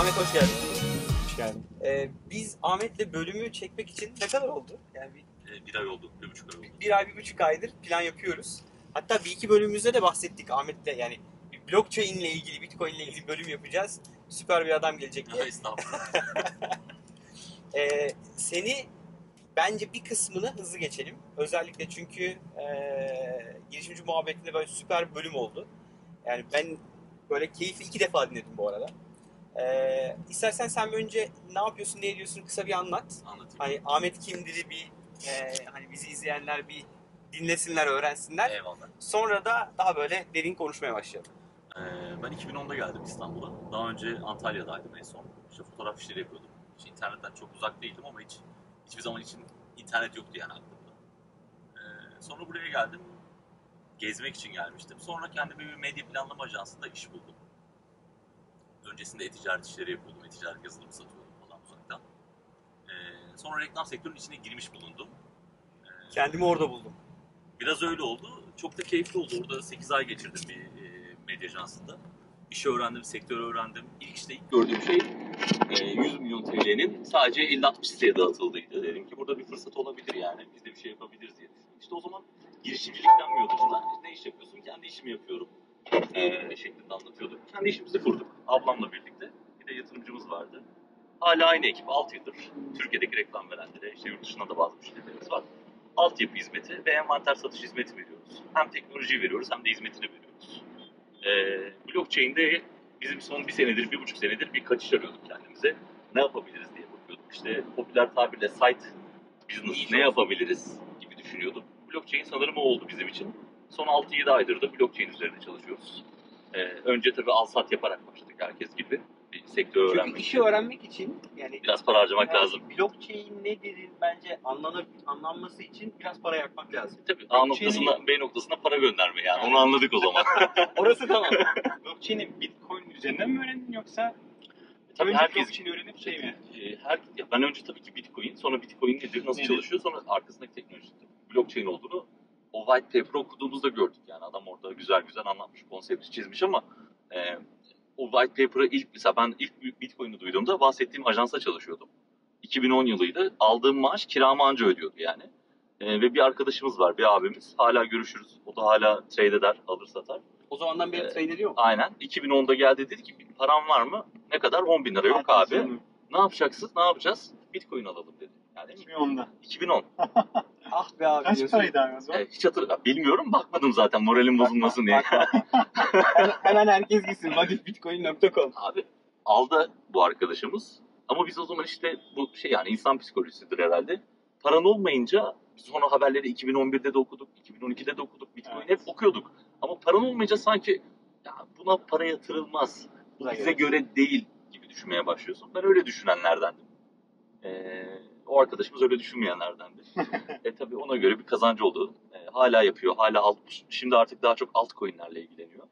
Ahmet hoş geldin. Hoş geldin. Ee, biz Ahmet'le bölümü çekmek için ne kadar oldu? Yani bir, Ee, bir ay oldu, bir buçuk ay oldu. bir ay, bir buçuk aydır plan yapıyoruz. Hatta bir iki bölümümüzde de bahsettik Ahmet'le yani bir blockchain ile ilgili, bitcoin ile ilgili bölüm yapacağız. Süper bir adam gelecek diye. Ya estağfurullah. Ee, seni bence bir kısmını hızlı geçelim. Özellikle çünkü e, girişimci muhabbetinde böyle süper bir bölüm oldu. Yani ben böyle keyifli iki defa dinledim bu arada. Ee, istersen sen bir önce ne yapıyorsun, ne ediyorsun kısa bir anlat. Anlatayım. Hani Ahmet kimdir bir e, hani bizi izleyenler bir dinlesinler, öğrensinler. Eyvallah. Sonra da daha böyle derin konuşmaya başlayalım. Ee, ben 2010'da geldim İstanbul'a. Daha önce Antalya'daydım en son. İşte fotoğraf işleri yapıyordum. Hiç internetten çok uzak değildim ama hiç hiçbir zaman için internet yoktu yani aklımda. Ee, sonra buraya geldim. Gezmek için gelmiştim. Sonra kendime bir medya planlama ajansında iş buldum. Öncesinde e-ticaret işleri yapıyordum. E-ticaret yazılımı satıyordum falan uzaktan. Ee, sonra reklam sektörünün içine girmiş bulundum. Ee, Kendimi orada buldum. Biraz öyle oldu. Çok da keyifli oldu. Orada 8 ay geçirdim bir e, medya ajansında. İşi öğrendim, sektörü öğrendim. İlk işte ilk gördüğüm şey e, 100 milyon TL'nin sadece 50-60 siteye dağıtıldığıydı. Dedim ki burada bir fırsat olabilir yani. Biz de bir şey yapabiliriz diye. İşte o zaman girişimcilik denmiyordu buna. Ne iş yapıyorsun? Kendi işimi yapıyorum. E, şeklinde anlatıyorduk. Kendi işimizi kurduk. Ablamla birlikte. Bir de yatırımcımız vardı. Hala aynı ekip 6 yıldır Türkiye'deki reklam verenlere, işte yurt dışında da bazı müşterilerimiz var altyapı hizmeti ve envanter satış hizmeti veriyoruz. Hem teknoloji veriyoruz hem de hizmetini veriyoruz. Ee, blockchain'de bizim son bir senedir, bir buçuk senedir bir kaçış arıyorduk kendimize. Ne yapabiliriz diye bakıyorduk. İşte popüler tabirle site business ne yapabiliriz gibi düşünüyorduk. Blockchain sanırım o oldu bizim için. Son 6-7 aydır da blockchain üzerinde çalışıyoruz. Ee, önce tabii al-sat yaparak başladık herkes gibi. Bir sektör Çünkü öğrenmek işi öğrenmek için yani Biraz para harcamak yani lazım. Blockchain nedir bence anlanıp anlanması için biraz para yakmak lazım. Tabii A noktasına B noktasına para gönderme yani. Onu anladık o zaman. Orası tamam. Blockchain'i Bitcoin üzerinden mi öğrendin yoksa Tabii önce herkes blockchain öğrenip şey mi? e, her ya ben önce tabii ki Bitcoin, sonra Bitcoin nedir, nasıl Nedir? çalışıyor, sonra arkasındaki teknoloji, blockchain olduğunu o white paper okuduğumuzda gördük yani adam orada güzel güzel anlatmış, konsepti çizmiş ama e, o white paper'ı ilk mesela ben ilk Bitcoin'i duyduğumda bahsettiğim ajansa çalışıyordum. 2010 yılıydı. Aldığım maaş kiramı anca ödüyordu yani. E, ve bir arkadaşımız var, bir abimiz. Hala görüşürüz. O da hala trade eder, alır satar. O zamandan beri Evet. trade ediyor mu? Aynen. 2010'da geldi dedi ki param var mı? Ne kadar? 10 bin lira. Yok abi. Ne yapacaksınız? Ne yapacağız? Bitcoin alalım dedi. Yani 2010'da. 2010. Ah be abi Kaç diyorsun. paraydı abi o zaman? E, hiç hatır bilmiyorum. Bakmadım zaten moralim bozulmasın diye. hemen, herkes gitsin. Vakitbitcoin.com Abi aldı bu arkadaşımız. Ama biz o zaman işte bu şey yani insan psikolojisidir herhalde. Paran olmayınca biz sonra haberleri 2011'de de okuduk, 2012'de de okuduk. Bitcoin Evet. hep okuyorduk. Ama paran olmayınca sanki ya buna para yatırılmaz. Bu bize göre. göre değil gibi düşünmeye başlıyorsun. Ben öyle düşünenlerdendim. Ee, o arkadaşımız öyle düşünmeyenlerdendi. e tabii ona göre bir kazancı oldu. Ee, hala yapıyor. Hala alt, şimdi artık daha çok altcoin'lerle ilgileniyor.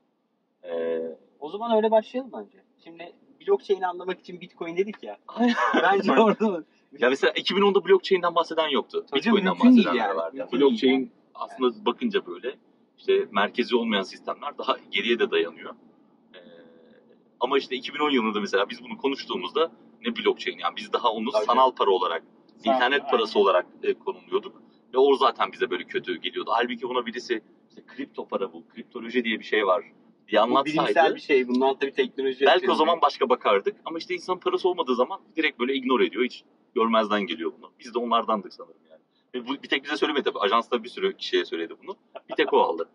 Ee, O zaman öyle başlayalım bence. Şimdi blockchain'i anlamak için Bitcoin dedik ya. Bence orada Ya mesela 2010'da blockchain'den bahseden yoktu. Tabii Bitcoin'den bahsedenler yani. vardı. Mümkün blockchain değil aslında bakınca böyle işte merkezi olmayan sistemler daha geriye de dayanıyor. Ee, ama işte 2010 yılında mesela biz bunu konuştuğumuzda ne blockchain yani biz daha onu Tabii. sanal para olarak, internet parası olarak e, konumluyorduk. Ve o zaten bize böyle kötü geliyordu. Halbuki buna birisi işte kripto para bu, kriptoloji diye bir şey var diye Bu anlatsaydı. bilimsel bir şey. Bundan tabii teknoloji Belki o zaman başka bakardık ama işte insan parası olmadığı zaman direkt böyle ignore ediyor. Hiç görmezden geliyor bunu. Biz de onlardandık sanırım yani. Ve bu bir tek bize söylemedi tabii. Ajansta bir sürü kişiye söyledi bunu. Bir tek o aldı.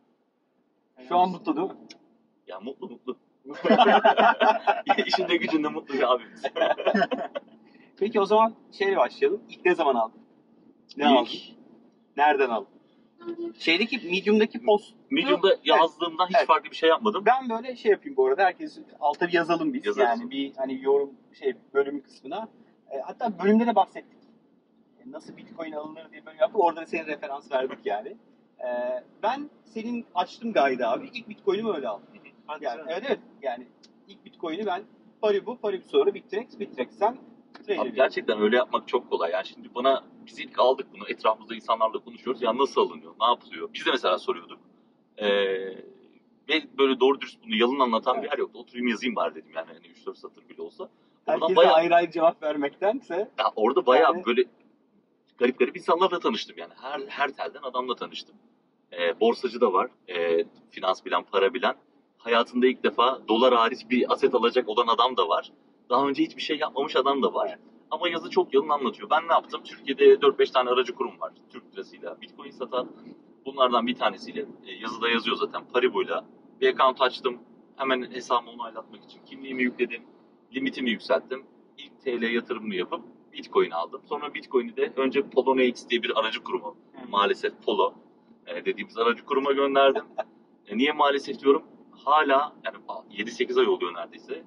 Şu an mutlu değil mi? Ya mutlu mutlu. İşinde gücünde mutlu bir abimiz. Peki o zaman şeyle başlayalım. İlk ne zaman aldın? Ne İlk aldın? Nereden aldın? Şeydeki Medium'daki post. Medium'da yazdığımdan hiç Evet. farklı bir şey yapmadım. Ben böyle şey yapayım bu arada. Herkes alta bir yazalım biz. Yazarız. Yani bir hani yorum şey bölümü kısmına. E, hatta bölümde de bahsettik. E, nasıl Bitcoin alınır diye bölüm yaptık. Orada da senin referans verdik yani. E, ben senin açtım gaydı abi. İlk Bitcoin'imi öyle aldım. Yani, evet evet. Yani ilk Bitcoin'i ben Paribu, Paribu sonra Bittrex, Bittrex sen trade Abi gerçekten öyle yapmak çok kolay. Yani şimdi bana biz ilk aldık bunu etrafımızda insanlarla konuşuyoruz. Ya nasıl alınıyor? Ne yapılıyor? Biz de mesela soruyorduk. Ee, ve böyle doğru dürüst bunu yalın anlatan bir yer yoktu. Oturayım yazayım var dedim yani hani 3-4 satır bile olsa. Herkese bayağı- ayrı ayrı cevap vermektense Ya orada bayağı Yani- böyle garip garip insanlarla tanıştım yani. Her her telden adamla tanıştım. Ee, borsacı da var. Ee, finans bilen, para bilen. Hayatında ilk defa dolar hariç bir aset alacak olan adam da var. Daha önce hiçbir şey yapmamış adam da var. Ama yazı çok yalın anlatıyor. Ben ne yaptım? Türkiye'de 4-5 tane aracı kurum var. Türk lirasıyla Bitcoin satan. Bunlardan bir tanesiyle e, yazıda yazıyor zaten Paribu'yla. Bir account açtım. Hemen hesabımı onaylatmak için kimliğimi yükledim. Limitimi yükselttim. İlk TL yatırımını yapıp Bitcoin aldım. Sonra Bitcoin'i de önce Poloniex diye bir aracı kurumu maalesef Polo e, dediğimiz aracı kuruma gönderdim. E, niye maalesef diyorum? Hala yani 7-8 ay oluyor neredeyse.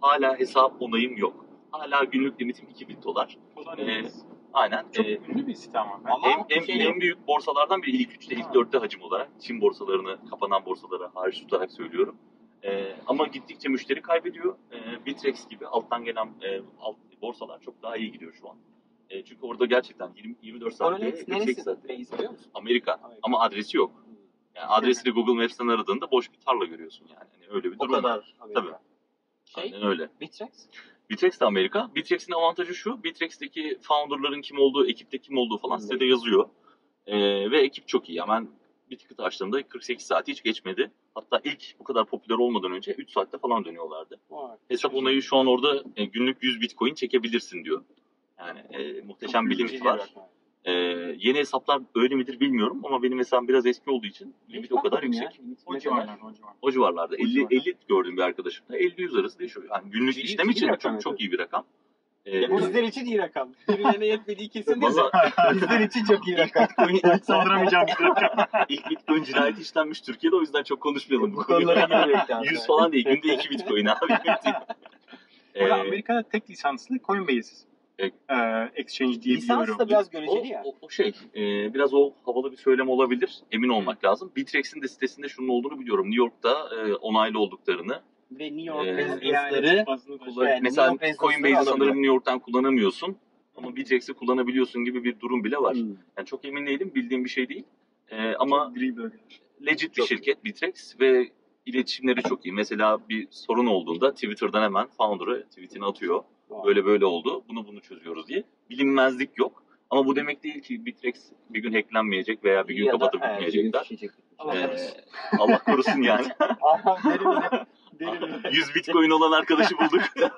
Hala hesap onayım yok. Hala günlük limitim 2000 dolar. Poloniex. Aynen. Çok E, ünlü bir ama. Ben Ama- en, en, şey en büyük borsalardan biri ilk üçte, ilk Ha. dörtte hacim olarak. Çin borsalarını, kapanan borsaları hariç tutarak söylüyorum. Ee, ama gittikçe müşteri kaybediyor. Ee, Bitrex gibi alttan gelen e, alt borsalar çok daha iyi gidiyor şu an. E, çünkü orada gerçekten 20, 24 saatte, Poloniex 48 neresi? saatte. Amerika. Amerika. Ama adresi yok. Yani adresini Google Maps'ten aradığında boş bir tarla görüyorsun yani. Hani öyle bir O durum var. kadar. Amerika. Tabii. Şey, Aynen öyle. Bittrex? Bitrex de Amerika. Bitrex'in avantajı şu. Bitrex'teki founder'ların kim olduğu, ekipte kim olduğu falan Hmm. sitede yazıyor. Ee, ve ekip çok iyi. Hemen bir ticket açtığımda 48 saat hiç geçmedi. Hatta ilk bu kadar popüler olmadan önce 3 saatte falan dönüyorlardı. Vay. Hesap onayı şu an orada e, günlük 100 bitcoin çekebilirsin diyor. Yani e, muhteşem bir limit var. E, yeni hesaplar öyle midir bilmiyorum ama benim hesabım biraz eski olduğu için limit o kadar yüksek. O civarlarda o civarlarda. O civarlarda. O 50 civarlarda. 50 gördüğüm bir arkadaşım da 50-100 arası değişiyor. Yani günlük İyi- işlem iyi için çok çok iyi bir rakam. E, Ya bizler için iyi rakam. Birilerine yetmediği kesin değil mi? Valla Bizler için çok iyi rakam. Saldıramayacağım bir rakam. ilk bitcoin cinayeti işlenmiş Türkiye'de o yüzden çok konuşmayalım bu konulara konuyu. girmeyek lazım. 100 falan değil. Günde 2 bitcoin abi. Ee, Amerika'da tek lisanslı Coinbase exchange diye Lisans da biraz o, göreceli ya. o, o şey e, biraz o havalı bir söylem olabilir. Emin olmak lazım. Bitrex'in de sitesinde şunun olduğunu biliyorum. New York'ta e, onaylı olduklarını. Ve New York Ee, rezidansları Kullan- Evet, mesela New York Coinbase'i sanırım. New York'tan kullanamıyorsun. Ama Bitrex'i kullanabiliyorsun gibi bir durum bile var. Hmm. Yani çok emin değilim. Bildiğim bir şey değil. E, ama legit bir şirket Bitrex ve iletişimleri çok iyi. Mesela bir sorun olduğunda Twitter'dan hemen founder'ı tweetini atıyor. Böyle böyle oldu. Bunu bunu çözüyoruz diye. Bilinmezlik yok. Ama bu demek değil ki Bitrex bir gün hacklenmeyecek veya bir gün Ya kapatıp gitmeyecekler. Ee, korusun. Allah korusun yani. Derin bile. Derin bile. 100 bitcoin olan arkadaşı bulduk.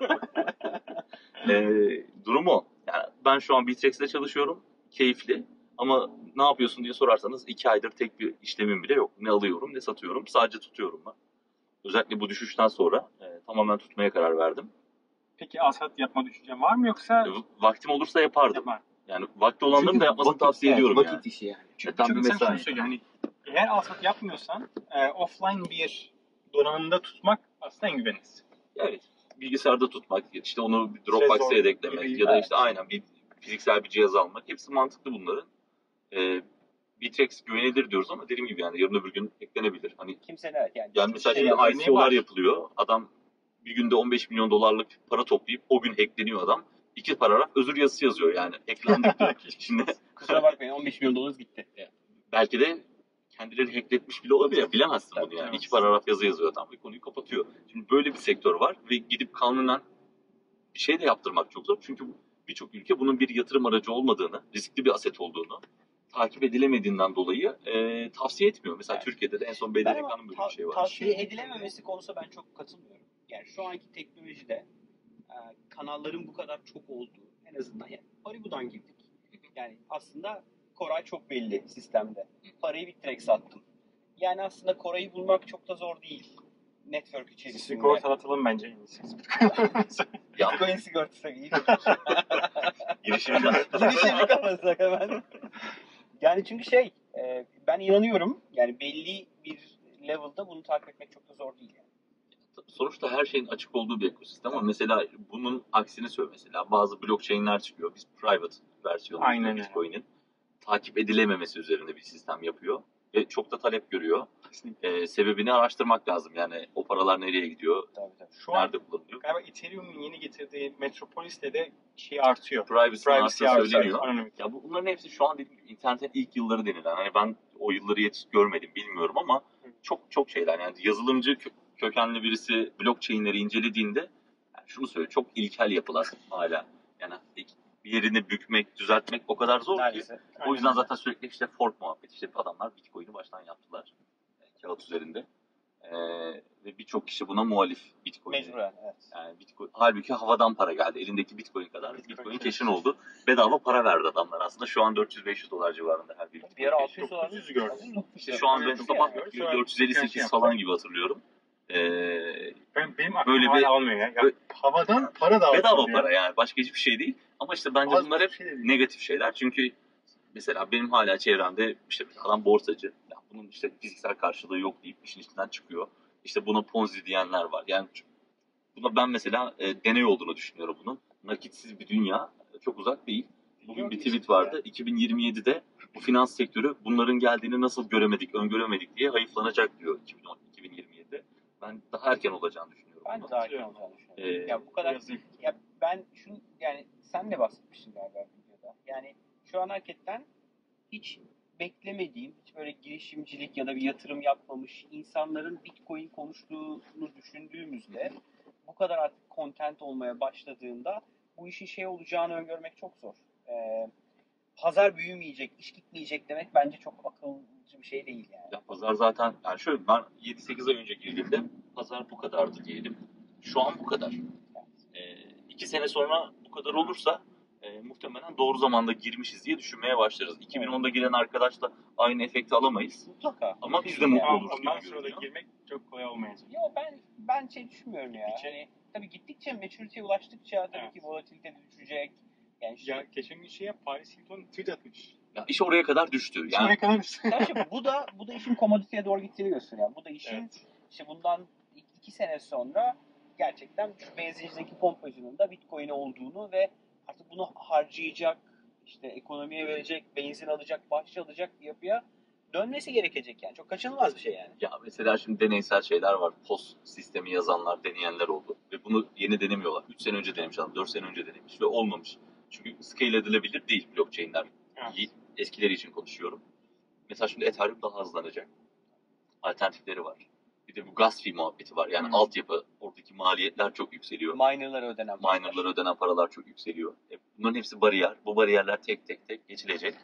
ee, durum o. Yani ben şu an Bitrex'te çalışıyorum. Keyifli. Ama ne yapıyorsun diye sorarsanız 2 aydır tek bir işlemim bile yok. Ne alıyorum ne satıyorum. Sadece tutuyorum ben. Özellikle bu düşüşten sonra e, tamamen tutmaya karar verdim. Peki alsat yapma düşüncen var mı yoksa E, vaktim olursa yapardım. yapma? Yani vakti olanların Çünkü da yapmasını vakit- tavsiye evet, ediyorum vakit yani. işi yani. Çünkü tam çok bir insan mesai. şunu söylüyor hani eğer alsat yapmıyorsan e, offline bir donanımda tutmak aslında en güvenlisi. Evet. Bilgisayarda tutmak, işte onu bir Dropbox'a yedeklemek gibi, ya da evet. işte aynen bir fiziksel bir cihaz almak. Hepsi mantıklı bunların. Ee, Bitrex güvenilir diyoruz ama dediğim gibi yani yarın öbür gün eklenebilir. Hani Kimse evet yani. yani mesela şey şimdi ICO'lar var. yapılıyor. Adam bir günde 15 milyon dolarlık para toplayıp o gün hackleniyor adam. İki paragraf özür yazısı yazıyor yani. Hacklendik diyor. Şimdi Kusura bakmayın 15 milyon dolarınız gitti. belki de kendileri hackletmiş bile olabilir. Bilemezsin Tabii, bunu yani. bilemezsin. İki paragraf yazı yazıyor adam ve konuyu kapatıyor. Şimdi böyle bir sektör var ve gidip kanunen bir şey de yaptırmak çok zor. Çünkü birçok ülke bunun bir yatırım aracı olmadığını, riskli bir aset olduğunu takip edilemediğinden dolayı e, tavsiye etmiyor. Mesela Evet. Türkiye'de de en son BDDK'nın böyle ta- bir şey var. Tavsiye edilememesi konusunda ben çok katılmıyorum. Yani şu anki teknolojide e, kanalların bu kadar çok olduğu en azından yani Paribu'dan girdik. Yani aslında Koray çok belli sistemde. Parayı Bitrex sattım. Yani aslında Koray'ı bulmak çok da zor değil. Network içerisinde. Sigortalatalım bence en iyisi. Bitcoin sigortası iyi. Girişimi kapatsak hemen. Yani çünkü şey, e, ben inanıyorum. Yani belli bir level'da bunu takip etmek çok da zor değil. Yani. sonuçta her şeyin açık olduğu bir ekosistem ama mesela bunun aksini söyle mesela bazı blockchain'ler çıkıyor. Biz private versiyonu. Bitcoin'in takip edilememesi üzerinde bir sistem yapıyor ve çok da talep görüyor. Kesinlikle. Ee, sebebini araştırmak lazım. Yani o paralar nereye gidiyor, Tabii tabii. Şu an nerede kullanılıyor. galiba Ethereum'un yeni getirdiği Metropolis'le de şey artıyor. Privacy, Privacy artıyor. söyleniyor. Ya bu, bunların hepsi şu an dediğim internetin ilk yılları denilen. Hani ben o yılları yetiş görmedim bilmiyorum ama çok çok şeyler yani yazılımcı kö- kökenli birisi blockchain'leri incelediğinde yani şunu söylüyor. Çok ilkel yapılar hala. Yani bir yerini bükmek, düzeltmek o kadar zor ki. Neredeyse. O yüzden zaten sürekli işte fork muhabbet. İşte adamlar Bitcoin'i baştan yaptılar. e, Kağıt üzerinde. Ee, ve birçok kişi buna muhalif Bitcoin. Mecburen evet. Yani Bitcoin, halbuki havadan para geldi. Elindeki Bitcoin kadar Bitcoin Bitcoin keşin oldu. Bedava para verdi adamlar aslında. Şu an 400-500 dolar civarında her bir Bir ara Bitcoin 600 dolar. 900'ü gördüm. İşte şu an ben sabah yani. Şu an 458 şey falan gibi hatırlıyorum. Ee, Ben, benim aklım Böyle bir- almıyor ya. ya havadan para dağıtıyor. bedava para yani. Başka hiçbir şey değil. Ama işte bence Az bunlar hep şey değil. negatif şeyler. Çünkü mesela benim hala çevremde işte bir adam borsacı. Ya bunun işte fiziksel karşılığı yok deyip işin içinden çıkıyor. İşte buna ponzi diyenler var. Yani buna ben mesela e, deney olduğunu düşünüyorum bunun. Nakitsiz bir dünya çok uzak değil. Bugün bir tweet vardı. 2027'de bu finans sektörü bunların geldiğini nasıl göremedik, öngöremedik diye hayıflanacak diyor 2010 2027'de. Ben daha erken olacağını düşünüyorum. Ben de daha erken olacağını düşünüyorum. Ee, ya bu kadar ya ben şunu yani sen de bahsetmiştin galiba videoda. Yani şu an hakikaten hiç beklemediğim, hiç böyle girişimcilik ya da bir yatırım yapmamış insanların Bitcoin konuştuğunu düşündüğümüzde bu kadar artık content olmaya başladığında bu işin şey olacağını öngörmek çok zor. Ee, pazar büyümeyecek, iş gitmeyecek demek bence çok akılcı bir şey değil yani. Ya pazar zaten yani şöyle ben 7-8 ay önce girdiğimde pazar bu kadardı diyelim. Şu an bu kadar. Ee, iki sene sonra bu kadar olursa muhtemelen doğru zamanda girmişiz diye düşünmeye başlarız. 2010'da giren arkadaşla aynı efekti alamayız. Mutlaka. Ama biz de mutlu oluruz ondan sonra da girmek çok kolay olmayacak. Yo ben ben şey düşünmüyorum ya. Gittikçe- Hani tabii gittikçe maturity'ye ulaştıkça tabii Evet. ki volatilite de düşecek. Yani işte, Ya geçen gün şey yap, Paris Hilton tweet atmış. Ya iş oraya kadar düştü. Yani, Yani Şuraya kadar Tabii şimdi bu da bu da işin komoditeye doğru gittiğini gösteriyor. Bu da işin Evet. işte bundan iki sene sonra gerçekten şu benzincideki pompacının da Bitcoin olduğunu ve artık bunu harcayacak, işte ekonomiye verecek, benzin alacak, bahçe alacak bir yapıya dönmesi gerekecek yani. Çok kaçınılmaz bir şey yani. Ya mesela şimdi deneysel şeyler var. POS sistemi yazanlar, deneyenler oldu. Ve bunu yeni denemiyorlar. 3 sene önce denemiş adam, 4 sene önce denemiş ve olmamış. Çünkü scale edilebilir değil blockchain'ler. Evet. Eskileri için konuşuyorum. Mesela şimdi Ethereum daha hızlanacak. Alternatifleri var. Bir de bu gas fee muhabbeti var. Yani Hmm. altyapı, oradaki maliyetler çok yükseliyor. Miner'lara ödenen Miner'lara ödenen paralar çok yükseliyor. E, bunların hepsi bariyer. Bu bariyerler tek tek tek geçilecek.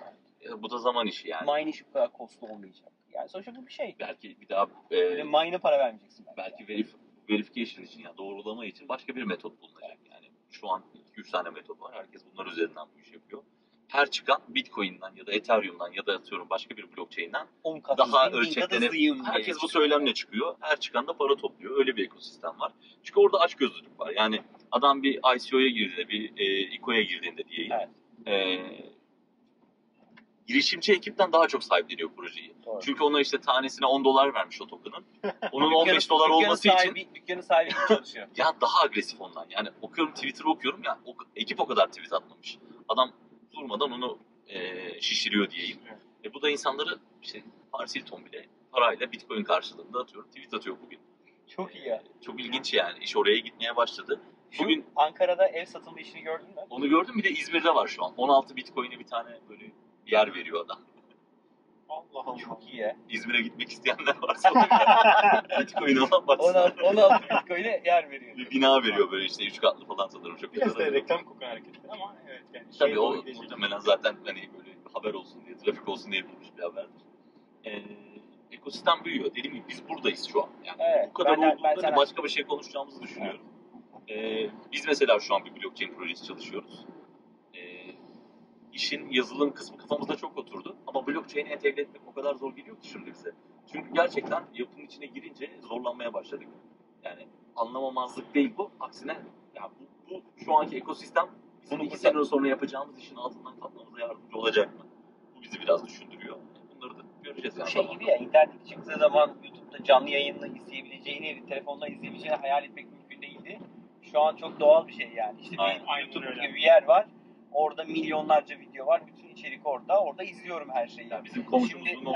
E, bu da zaman işi yani. Mine işi bu kadar kostlu olmayacak. Yani sonuçta bu bir şey. Belki bir daha e, mine'a para vermeyeceksin belki. belki verif, verification için yani doğrulama için başka bir metot bulunacak. Yani şu an 2-3 tane metot var. Herkes bunlar üzerinden bu iş yapıyor. Her çıkan Bitcoin'den ya da Ethereum'dan ya da atıyorum başka bir blockchain'den 10 kat daha ölçeklenip herkes bu çıkıyor. söylemle çıkıyor. Her çıkan da para topluyor. Öyle bir ekosistem var. Çünkü orada açgözlülük var. Yani adam bir ICO'ya girdiğinde, bir e, ICO'ya girdiğinde diyeyim. Evet. E, girişimci ekipten daha çok sahipleniyor projeyi. Doğru. Çünkü ona işte tanesine 10 dolar vermiş o token'ın. Onun Dükkanın- 15 dolar olması için sahibi, Dükkanın sahibi gibi çalışıyor. ya daha agresif ondan. Yani okuyorum Twitter'ı okuyorum ya o, ekip o kadar tweet atmamış. Adam durmadan onu e, şişiriyor diyeyim. Evet. E, bu da insanları işte Paris Hilton bile parayla Bitcoin karşılığında atıyorum. Tweet atıyor bugün. Çok iyi ya. E, çok ilginç yani. İş oraya gitmeye başladı. Şu Bugün- Ankara'da ev satılma işini gördün mü? Onu gördüm bir de İzmir'de var şu an. 16 Bitcoin'e bir tane böyle yer veriyor adam. Allah Allah. Çok iyi ya. İzmir'e gitmek isteyenler varsa Bitcoin alan baksın. 16, 16 Bitcoin'e yer veriyor. Bir bina veriyor böyle işte 3 katlı falan sanırım. Çok Biraz da güzel. reklam kokan hareketler ama evet yani. Tabii şeye o muhtemelen zaten hani böyle haber olsun diye, trafik olsun diye yapılmış bir haberdir. Ee, ekosistem büyüyor. Dediğim gibi biz buradayız şu an. Yani Evet, bu kadar ben olduğunda ben başka bir şey konuşacağımızı düşünüyorum. Ee, biz mesela şu an bir blockchain projesi çalışıyoruz. İşin yazılım kısmı kafamızda çok oturdu. Ama blockchain'i entegre etmek o kadar zor geliyor ki şimdi bize. Çünkü gerçekten yapının içine girince zorlanmaya başladık. Yani anlamamazlık değil bu. Aksine ya bu, bu şu anki ekosistem bizim Bunu iki sene sonra yapacağımız işin altından kalkmamıza yardımcı olacak mı? Bu bizi biraz düşündürüyor. Bunları da göreceğiz yani. Şey gibi ya internet çıktığı zaman YouTube'da canlı yayını izleyebileceğini, telefonla izleyebileceğini hayal etmek mümkün değildi. Şu an çok doğal bir şey yani. İşte bir Aynen, YouTube gibi bir yer var. Orada milyonlarca video var. Bütün içerik orada. Orada izliyorum her şeyi. Yani bizim komşumuzun Şimdi-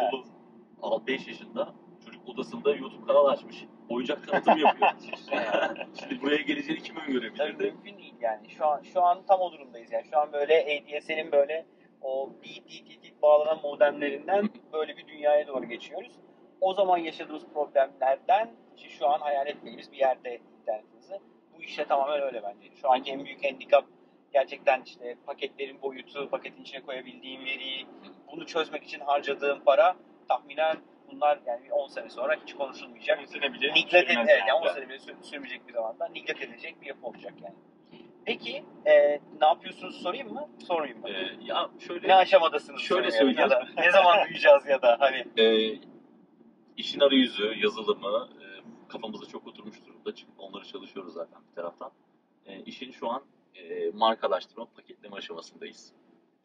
oğlu 5 yaşında çocuk odasında YouTube kanal açmış. Oyuncak tanıtım yapıyor. Şimdi buraya geleceğini kim Tabii öngörebilirdi? mümkün değil yani. Şu an şu an tam o durumdayız yani. Şu an böyle ADSL'in böyle o beat bağlanan modemlerinden böyle bir dünyaya doğru geçiyoruz. O zaman yaşadığımız problemlerden şu an hayal ettiğimiz bir yerde internetimizi. Bu bu işte tamamen öyle bence. Şu anki en büyük handikap gerçekten işte paketlerin boyutu, paketin içine koyabildiğim veriyi, bunu çözmek için harcadığım para tahminen bunlar yani bir 10 sene sonra hiç konuşulmayacak. 10 sene bile edilecek, evet, yani. yani 10 sene bile sür- sürmeyecek bir zamanda niglet edilecek bir yapı olacak yani. Peki e, ne yapıyorsunuz sorayım mı? Sormayayım mı? Ee, ya şöyle ne aşamadasınız? şöyle sorayım ya da söyleyeyim. ne zaman duyacağız ya da hani e, işin arayüzü, yazılımı e, kafamıza çok oturmuş durumda. Çünkü onları çalışıyoruz zaten bir taraftan. E, işin şu an e, markalaştırma, paketleme aşamasındayız.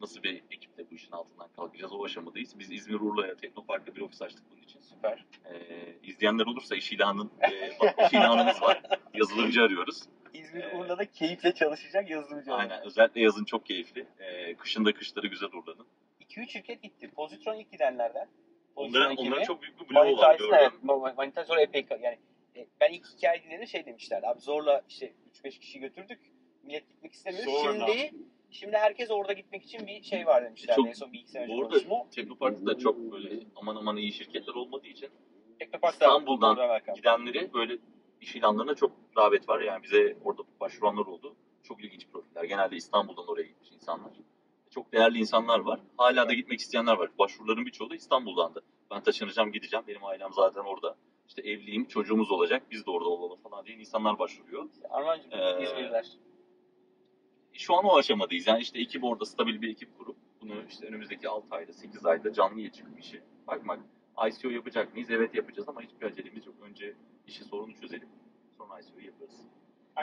Nasıl bir ekiple bu işin altından kalkacağız o aşamadayız. Biz İzmir Urla'ya Teknopark'ta bir ofis açtık bunun için. süper. E, izleyenler olursa iş ilanın, e, bak, iş ilanımız var. Yazılımcı arıyoruz. İzmir Ee, Urla'da keyifle çalışacak yazılımcı. Aynen. Özellikle yazın çok keyifli. E, kışın da kışları güzel Urla'nın. 2-3 şirket gitti. Pozitron ilk gidenlerden. Onların, ekibi. onların çok büyük bir bloğu var gördüm. evet. Ma- Manita sonra epey yani e, ben ilk hikaye dinlediğimde şey demişlerdi. Abi zorla işte 3-5 kişi götürdük. Millet gitmek istemiyor. Zorla. Şimdi şimdi herkes orada gitmek için bir şey var demişler. Çok- en son bir iki sene önce konuşma. Teknopark'ta da çok böyle aman aman iyi şirketler olmadığı için Teknopark'ta İstanbul'dan orada gidenleri böyle iş ilanlarına çok rağbet var. Yani bize orada başvuranlar oldu. Çok ilginç profiller. Genelde İstanbul'dan oraya gitmiş insanlar. Çok değerli insanlar var. Hala da gitmek isteyenler var. Başvuruların birçoğu da İstanbul'dandı. Ben taşınacağım gideceğim. Benim ailem zaten orada. İşte evliyim, çocuğumuz olacak. Biz de orada olalım falan diye insanlar başvuruyor. Armancığım Ee, İzmirliler. Şu an o aşamadayız. Yani işte ekip orada stabil bir ekip kurup bunu işte önümüzdeki 6 ayda 8 ayda canlıya çıkıp işi bakmak. ICO yapacak mıyız? Evet yapacağız ama hiçbir acelemiz yok. Önce işi sorunu çözelim. Sonra ICO'yu yaparız.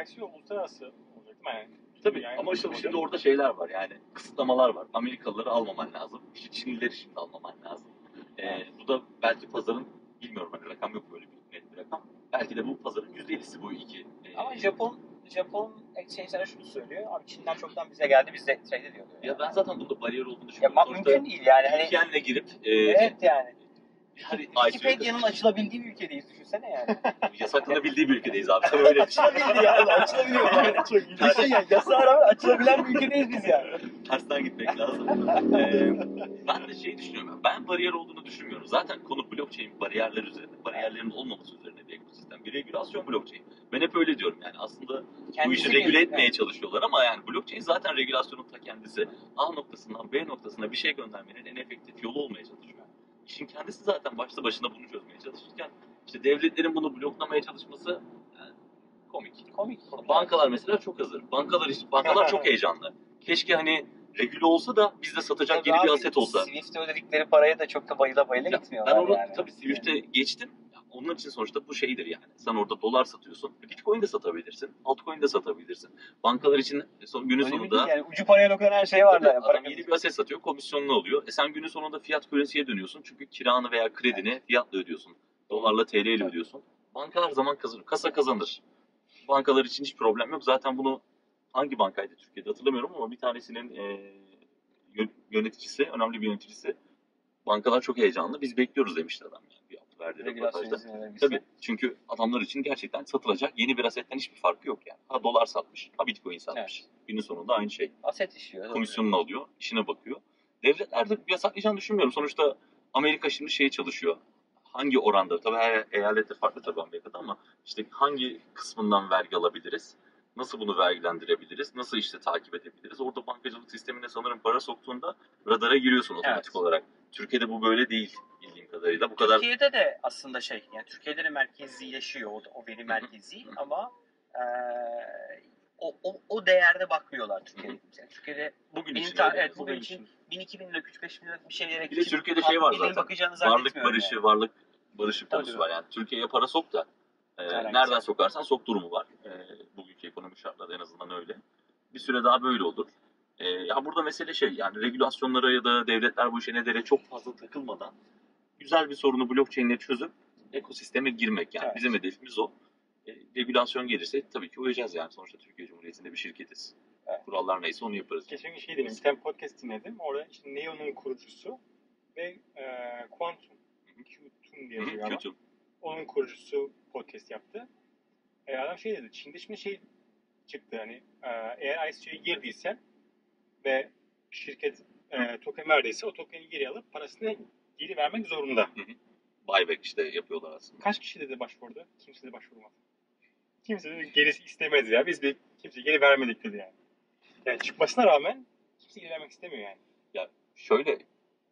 ICO uluslararası olacak değil mi? Yani, Tabii yani ama şimdi, şimdi orada şeyler var yani kısıtlamalar var. Amerikalıları almaman lazım. İşte Çinlileri şimdi almaman lazım. Ee, bu da belki pazarın bilmiyorum hani rakam yok böyle bir net bir rakam. Belki de bu pazarın %50'si bu iki. Ee, Ama Japon Japon exchange'lere şunu söylüyor. Abi Çin'den çoktan bize geldi. Biz de trade ediyor. diyor. ya ben zaten bunda bariyer olduğunu ya düşünüyorum. Sonuçta mümkün değil yani. Hani, VPN'le girip e, evet yani. Hadi Wikipedia'nın açılabildiği bir ülkedeyiz düşünsene yani. yasaklanabildiği bir ülkedeyiz abi. Sen öyle düşün. Açılabildi yani. Açılabiliyor yani. Çok ilginç. Düşün yani. Yasağa rağmen açılabilen bir ülkedeyiz biz yani. Tersten gitmek lazım. Ee, ben de şey düşünüyorum. Ben bariyer olduğunu düşünmüyorum. Zaten konu blockchain bariyerler üzerine. Bariyerlerin olmaması üzerine bir ekosistem. Bir regülasyon blockchain. Ben hep öyle diyorum yani. Aslında bu Kendisi işi regüle etmeye çalışıyorlar ama yani blockchain zaten regülasyonun ta kendisi. A noktasından B noktasına bir şey göndermenin en efektif yolu olmaya çalışıyor. İşin kendisi zaten başta başına bunu çözmeye çalışırken işte devletlerin bunu bloklamaya çalışması yani komik. Komik. Bankalar mesela çok hazır. Bankalar iş- bankalar çok heyecanlı. Keşke hani regüle olsa da bizde satacak Tabii yeni bir aset olsa. Swift'te ödedikleri paraya da çok da bayıla bayıla Ya, gitmiyorlar ben onu yani. tabii Swift'e geçtim. Onun için sonuçta bu şeydir yani. Sen orada dolar satıyorsun. Bitcoin de satabilirsin. Altcoin de satabilirsin. Bankalar için son günün Öyle sonunda yani ucu paraya dokunan her şey var da. Yani. adam yeni bir aset satıyor, komisyonunu alıyor. E sen günün sonunda fiyat currency'ye dönüyorsun. Çünkü kiranı veya kredini fiyatla ödüyorsun. Dolarla TL ile ödüyorsun. Banka her zaman kazanır. Kasa kazanır. Bankalar için hiç problem yok. Zaten bunu hangi bankaydı Türkiye'de hatırlamıyorum ama bir tanesinin e, yö- yöneticisi, önemli bir yöneticisi bankalar çok heyecanlı. Biz bekliyoruz demişti adam yani. Röportajda. verilmişse. Tabii çünkü adamlar için gerçekten satılacak yeni bir asetten hiçbir farkı yok yani. Ha dolar satmış, ha bitcoin satmış. Günün sonunda aynı şey Aset işiyor. komisyonunu alıyor, işine bakıyor. Devletler de yasaklayacağını düşünmüyorum. Sonuçta Amerika şimdi şeye çalışıyor. Hangi oranda, tabii her eyalette farklı tabii Amerika'da ama işte hangi kısmından vergi alabiliriz? Nasıl bunu vergilendirebiliriz? Nasıl işte takip edebiliriz? Orada bankacılık sistemine sanırım para soktuğunda radara giriyorsun otomatik Evet. olarak. Türkiye'de bu böyle değil bildiğim kadarıyla. Bu kadar Türkiye'de de aslında şey, yani Türkiye'de de merkezileşiyor o, o veri merkezi ama eee, o, o, o değerde bakmıyorlar Türkiye'de. Yani Türkiye'de bugün için ta- evet, bugün için 1000-2000 lira, 3-5 bin lira bir şeylere Bir de Türkiye'de şey var zaten. varlık barışı, yani. varlık barışı konusu var. Yani Türkiye'ye para sok da e, nereden sokarsan sok durumu var. E, bugünkü ekonomik şartlarda en azından öyle. Bir süre daha böyle olur. E, ya burada mesele şey yani regülasyonlara ya da devletler bu işe nedere çok fazla takılmadan güzel bir sorunu blockchain'le çözüp ekosisteme girmek yani Evet. bizim hedefimiz o. E, regülasyon gelirse tabii ki uyacağız yani sonuçta Türkiye Cumhuriyeti'nde bir şirketiz. Evet. Kurallar neyse onu yaparız. Geçen gün şey dinledim. Bir tane podcast dinledim. Orada işte Neo'nun kurucusu ve e, Quantum, Qtum diye kötü. Onun kurucusu podcast yaptı. E, adam şey dedi. Çin'de şimdi şey çıktı hani eğer ICO'ya girdiysen ve şirket e, token verdiyse o tokeni geri alıp parasını geri vermek zorunda. Buyback işte yapıyorlar aslında. Kaç kişi dedi başvurdu? Kimse de başvurmadı. kimse de gerisi istemedi ya. Biz de kimse geri vermedik dedi yani. Yani çıkmasına rağmen kimse geri vermek istemiyor yani. Şöyle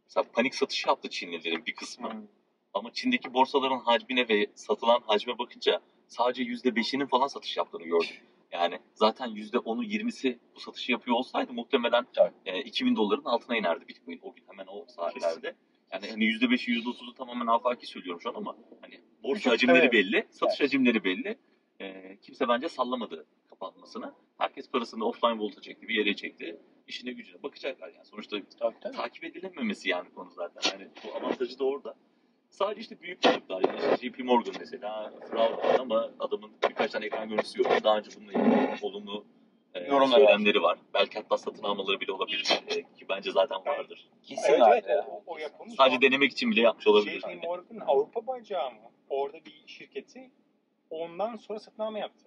mesela panik satış yaptı Çinlilerin bir kısmı. Hmm. Ama Çin'deki borsaların hacmine ve satılan hacme bakınca sadece %5'inin falan satış yaptığını gördüm. Yani zaten %10'u 20'si bu satışı yapıyor olsaydı muhtemelen Tabii. e, 2000 doların altına inerdi Bitcoin o gün hemen o saatlerde. Yani hani %5'i %30'u tamamen afaki söylüyorum şu an ama hani borsa hacimleri belli, satış hacimleri belli. E, kimse bence sallamadı kapanmasını. Herkes parasını offline volta çekti, bir yere çekti. İşine gücüne bakacaklar yani. Sonuçta Tabii tabii. takip edilememesi yani konu zaten. Yani bu avantajı da orada. Sadece işte büyük gruplar yani işte JP Morgan mesela fraud ama adamın birkaç tane ekran görüntüsü yok. Daha önce bununla ilgili olumlu e, söylemleri var. Belki hatta satın almaları bile olabilir e, ki bence zaten vardır. Kesin Evet evet ya. o, o yapılmış. Sadece denemek için bile yapmış olabilir. JP Morgan Avrupa bacağı mı? Orada bir şirketi ondan sonra satın alma yaptı.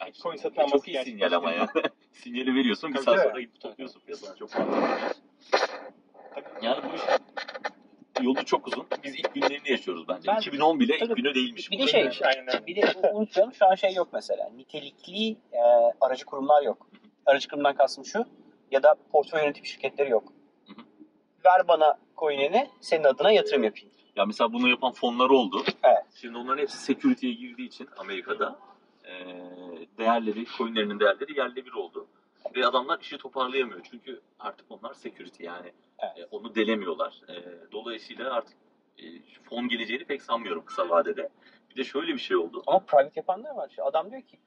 Yani Bitcoin satın çok alması iyi gerçekten sinyal ama ya. Sinyali veriyorsun bir saat sonra gidip topluyorsun piyasadan çok mantıklı. Yani bu işin yolu çok uzun. Biz ilk günlerini yaşıyoruz bence. Ben- 2010 bile Tabii. ilk günü değilmiş. Bir de şey, yani. Bir de unutmayalım şu an şey yok mesela. Nitelikli e, aracı kurumlar yok. Aracı kurumdan kastım şu. Ya da portföy yönetim şirketleri yok. Hı hı. Ver bana coin'ini senin adına yatırım yapayım. Ya mesela bunu yapan fonlar oldu. Evet. Şimdi onların hepsi security'ye girdiği için Amerika'da e, değerleri, coinlerinin değerleri yerle bir oldu. Ve adamlar işi toparlayamıyor. Çünkü artık onlar security yani. Evet. E, onu delemiyorlar. E, dolayısıyla artık e, fon geleceğini pek sanmıyorum kısa vadede. Bir de şöyle bir şey oldu. Ama private yapanlar var. Adam diyor ki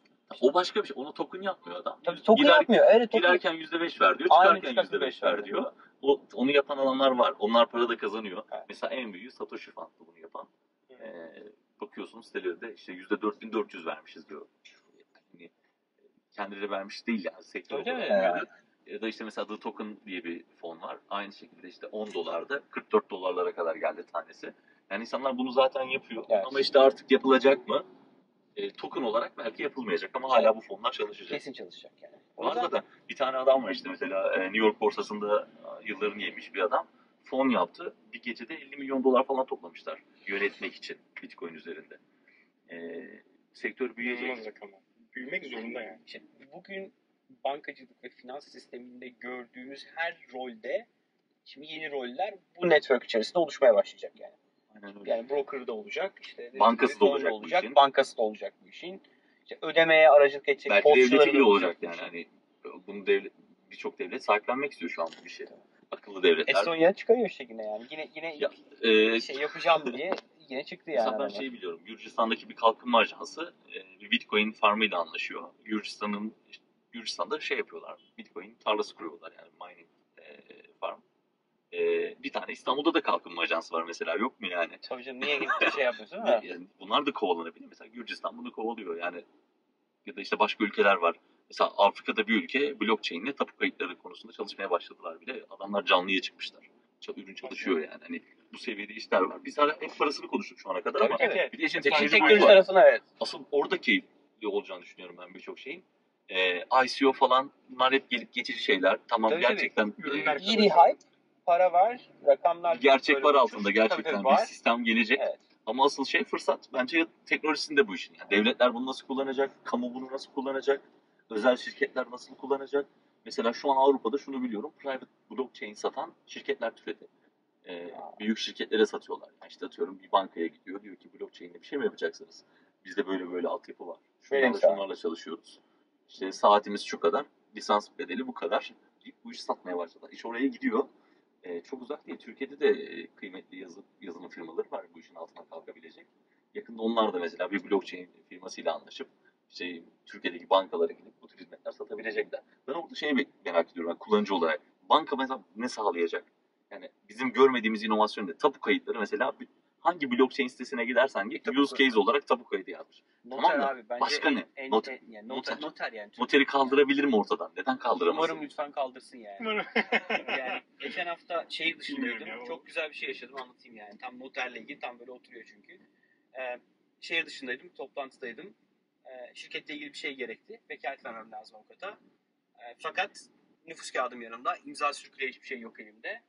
O başka bir şey. Onu token yapmıyor adam. tabii token Girer- yapmıyor. Evet token. Girerken %5 ver diyor, Aynen, çıkarken çıkarken %5 beş ver diyor. O, onu yapan alanlar var. Onlar para da kazanıyor. Evet. Mesela en büyüğü Satoshi Fund'dı bunu yapan. Hı. Ee, bakıyorsun sitelerinde işte %4400 vermişiz diyor. Yani kendileri vermiş değil yani sektör olarak. Ya da işte mesela The Token diye bir fon var. Aynı şekilde işte 10 dolarda 44 dolarlara kadar geldi tanesi. Yani insanlar bunu zaten yapıyor. Evet. Ama işte artık yapılacak mı? E, token olarak belki yapılmayacak ama hala bu fonlar çalışacak. Kesin çalışacak yani. Var da bir tane adam var işte mesela e, New York borsasında e, yıllarını yemiş bir adam. Fon yaptı. Bir gecede 50 milyon dolar falan toplamışlar yönetmek için Bitcoin üzerinde. E, sektör büyüyecek. Büyümek zorunda yani. İşte bugün bankacılık ve finans sisteminde gördüğümüz her rolde şimdi yeni roller bu network içerisinde oluşmaya başlayacak yani. Aynen öyle. Yani broker da olacak, işte Bankası da fon olacak bu işin. bankası da olacak bu işin. İşte ödemeye aracılık edecek, Belki postçuları devleti da bile olacak yani. bu işin. Hani bunu devlet birçok devlet sahiplenmek istiyor şu an bu işi. Akıllı devletler. Estonya çıkarıyor işte yine yani. Yine yine Ya, e, şey yapacağım diye yine çıktı yani. Mesela ben şey biliyorum. Gürcistan'daki bir kalkınma ajansı e, bir Bitcoin farmıyla anlaşıyor. Gürcistan'ın Gürcistan'da şey yapıyorlar. Bitcoin tarlası kuruyorlar yani mining e, farm. E, bir tane İstanbul'da da kalkınma ajansı var mesela yok mu yani? Tabii canım niye gidip de şey yapıyorsun ha? Yani bunlar da kovalanabilir. Mesela Gürcistan bunu kovalıyor yani. Ya da işte başka ülkeler var. Mesela Afrika'da bir ülke blockchain ile tapu kayıtları konusunda çalışmaya başladılar bile. Adamlar canlıya çıkmışlar. Ürün çalışıyor yani. Hani bu seviyede işler var. Biz hala hep parasını konuştuk şu ana kadar Tabii, ama tabii. Evet. bir de işin teknoloji boyutu teknoloji tarafına evet. Asıl orada keyifli olacağını düşünüyorum ben birçok şeyin. Ee, ICO falan bunlar hep gelip geçici şeyler. Tamam Tabii, tabii. gerçekten Ürünler e, İyi bir hype, para var, rakamlar gerçek var altında gerçekten Tabii, tabii, bir var. sistem gelecek. Evet. Ama asıl şey fırsat bence teknolojisinde bu işin. Yani devletler bunu nasıl kullanacak, kamu bunu nasıl kullanacak, özel şirketler nasıl kullanacak. Mesela şu an Avrupa'da şunu biliyorum, private blockchain satan şirketler türedi. Ee, büyük şirketlere satıyorlar. Yani işte atıyorum bir bankaya gidiyor, diyor ki blockchain'le bir şey mi yapacaksınız? Bizde böyle böyle altyapı var. Şunlarla şunlarla çalışıyoruz. İşte saatimiz şu kadar, lisans bedeli bu kadar. deyip Bu işi satmaya başladılar. İş oraya gidiyor. Ee, çok uzak değil. Türkiye'de de e, kıymetli yazı, yazılım firmaları var bu işin altına kalkabilecek. Yakında onlar da mesela bir blockchain firmasıyla anlaşıp işte Türkiye'deki bankalara gidip bu tür hizmetler satabilecekler. Ben orada şeyi merak ediyorum ben kullanıcı olarak. Banka mesela ne sağlayacak? Yani bizim görmediğimiz inovasyon ne? Tapu kayıtları mesela bir- hangi blockchain sitesine gidersen git Tapu use case olarak tapu kaydı yazmış. Noter Tamam da abi bence başka en, ne? En, Noter. en- yani noter, Noter. noter yani. Noteri kaldırabilir mi ortadan? Neden kaldıramaz? Umarım lütfen kaldırsın yani. yani geçen hafta şehir dışındaydım. Çok güzel bir şey yaşadım anlatayım yani. Tam noterle ilgili tam böyle oturuyor çünkü. Ee, şehir dışındaydım, toplantıdaydım. Ee, şirketle ilgili bir şey gerekti. Vekalet vermem lazım avukata. Ee, fakat nüfus kağıdım yanımda. İmza sürükle hiçbir şey yok elimde.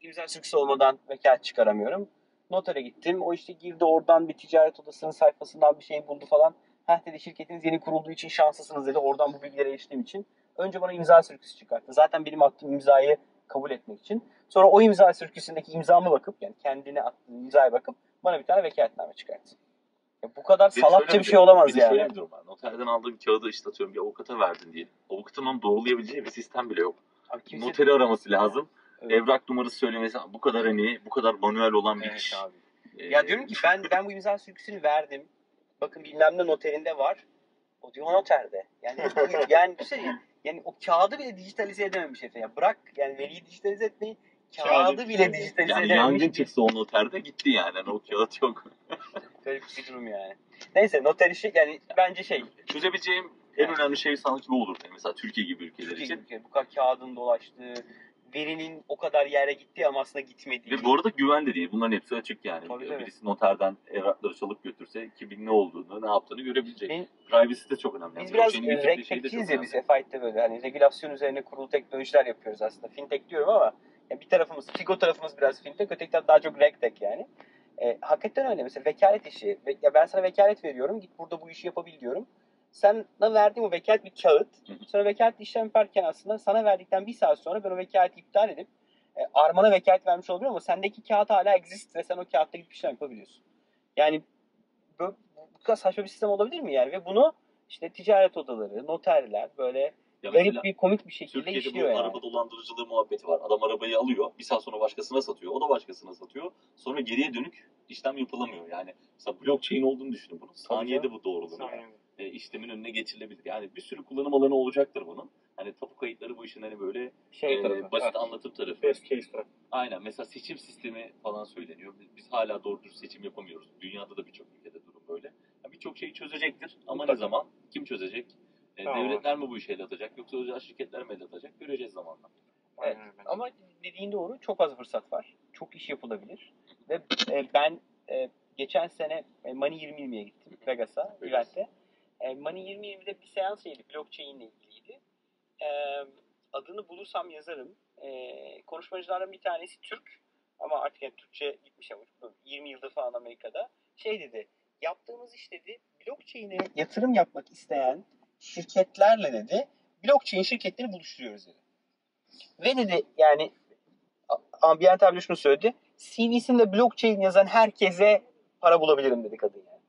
İmza sürüküsü olmadan vekalet çıkaramıyorum. Notere gittim. O işte girdi oradan bir ticaret odasının sayfasından bir şey buldu falan. Heh dedi şirketiniz yeni kurulduğu için şanslısınız dedi. Oradan bu bilgilere eriştiğim için. Önce bana imza sürküsü çıkarttı. Zaten benim attığım imzayı kabul etmek için. Sonra o imza sürküsündeki imzamı bakıp yani kendine attığı imzaya bakıp bana bir tane vekaletname çıkarttı. Ya bu kadar Bir salakça bir şey olamaz bir yani. Şöyle bir durum var. Noterden aldığın kağıdı işte atıyorum bir avukata verdin diye. Avukatın onu doğrulayabileceği bir sistem bile yok. Abi kimse- Noteri araması lazım. Evet. Evrak numarası söylemesi bu kadar hani bu kadar manuel olan bir Evet iş. abi. Ee, Ya diyorum ki ben ben bu imza sürküsünü verdim. Bakın bilmem ne noterinde var. O diyor noterde. Yani yani bir şey yani o kağıdı bile dijitalize edememiş Efe ya. Bırak yani veriyi dijitalize etmeyi kağıdı Kağıdı bile dijitalize yani edememiş. yangın çıksa o noterde gitti yani. Hani o kağıt yok. Garip bir durum yani. Neyse noter işi yani bence şey. Çözebileceğim en önemli şey sanki bu olur. Yani mesela Türkiye gibi ülkeler Türkiye için. gibi bu kadar kağıdın dolaştığı, verinin o kadar yere gittiği ama aslında gitmediği. Ve bu arada güven de değil. Bunların hepsi açık yani. Tabii. Birisi noterden evrakları çalıp götürse kimin ne olduğunu, ne yaptığını görebilecek. Benim- Privacy de çok önemli. Biz Yani biraz şey çok regtech'ciyiz ya biz. F-Fight'te böyle hani regülasyon üzerine kurulu teknolojiler yapıyoruz aslında. Fintech diyorum ama ya bir tarafımız, Figo tarafımız biraz fintech, öteki taraf daha çok regtech yani. E, hakikaten öyle mesela vekalet işi. Ve- Ya ben sana vekalet veriyorum, git burada bu işi yapabil diyorum. Sana verdiğim o vekalet bir kağıt. Sonra vekalet işlem yaparken aslında sana verdikten bir saat sonra ben o vekaleti iptal edip e, Arman'a vekalet vermiş olabilirim ama sendeki kağıt hala exist ve sen o kağıtta gidip işlem yapabiliyorsun. Yani bu, bu kadar saçma bir sistem olabilir mi yani? Ve bunu işte ticaret odaları, noterler böyle Ya garip bir komik bir şekilde Türkiye'de işliyor bu yani. araba dolandırıcılığı muhabbeti var. Adam arabayı alıyor, bir saat sonra başkasına satıyor, o da başkasına satıyor. Sonra geriye dönük işlem yapılamıyor. Yani mesela blockchain olduğunu düşünün bunun. Saniyede bu doğrulanıyor. Aynen. E, işlemin önüne geçirilebilir. Yani bir sürü kullanım alanı olacaktır bunun. Hani tapu kayıtları bu işin hani böyle Şey e, tarafı. basit Evet. anlatım tarafı. Best case tarafı. Aynen. Mesela seçim sistemi falan söyleniyor. Biz, biz hala doğru dürüst seçim yapamıyoruz. Dünyada da birçok ülkede durum böyle. Ya Birçok şeyi çözecektir ama ne Mutlaka. zaman? Kim çözecek? E, Tamam. devletler mi bu işe el atacak yoksa özel şirketler mi el atacak? Göreceğiz zamanla. Evet. Aynen. Ama dediğin doğru. Çok az fırsat var. Çok iş yapılabilir. Ve e, ben e, geçen sene e, Money 2020'ye gittim. Vegas'a, Vegas. Bülent'te. E, Money 2020'de bir seans şeydi. Blockchain ile ilgiliydi. E, adını bulursam yazarım. E, konuşmacılardan bir tanesi Türk. Ama artık yani Türkçe gitmiş ama 20 yıldır falan Amerika'da. Şey dedi. Yaptığımız iş dedi. Blockchain'e yatırım yapmak isteyen şirketlerle dedi. Blockchain şirketlerini buluşturuyoruz dedi. Ve dedi yani Ambient abi şunu söyledi. CV'sinde blockchain yazan herkese para bulabilirim dedi kadın yani.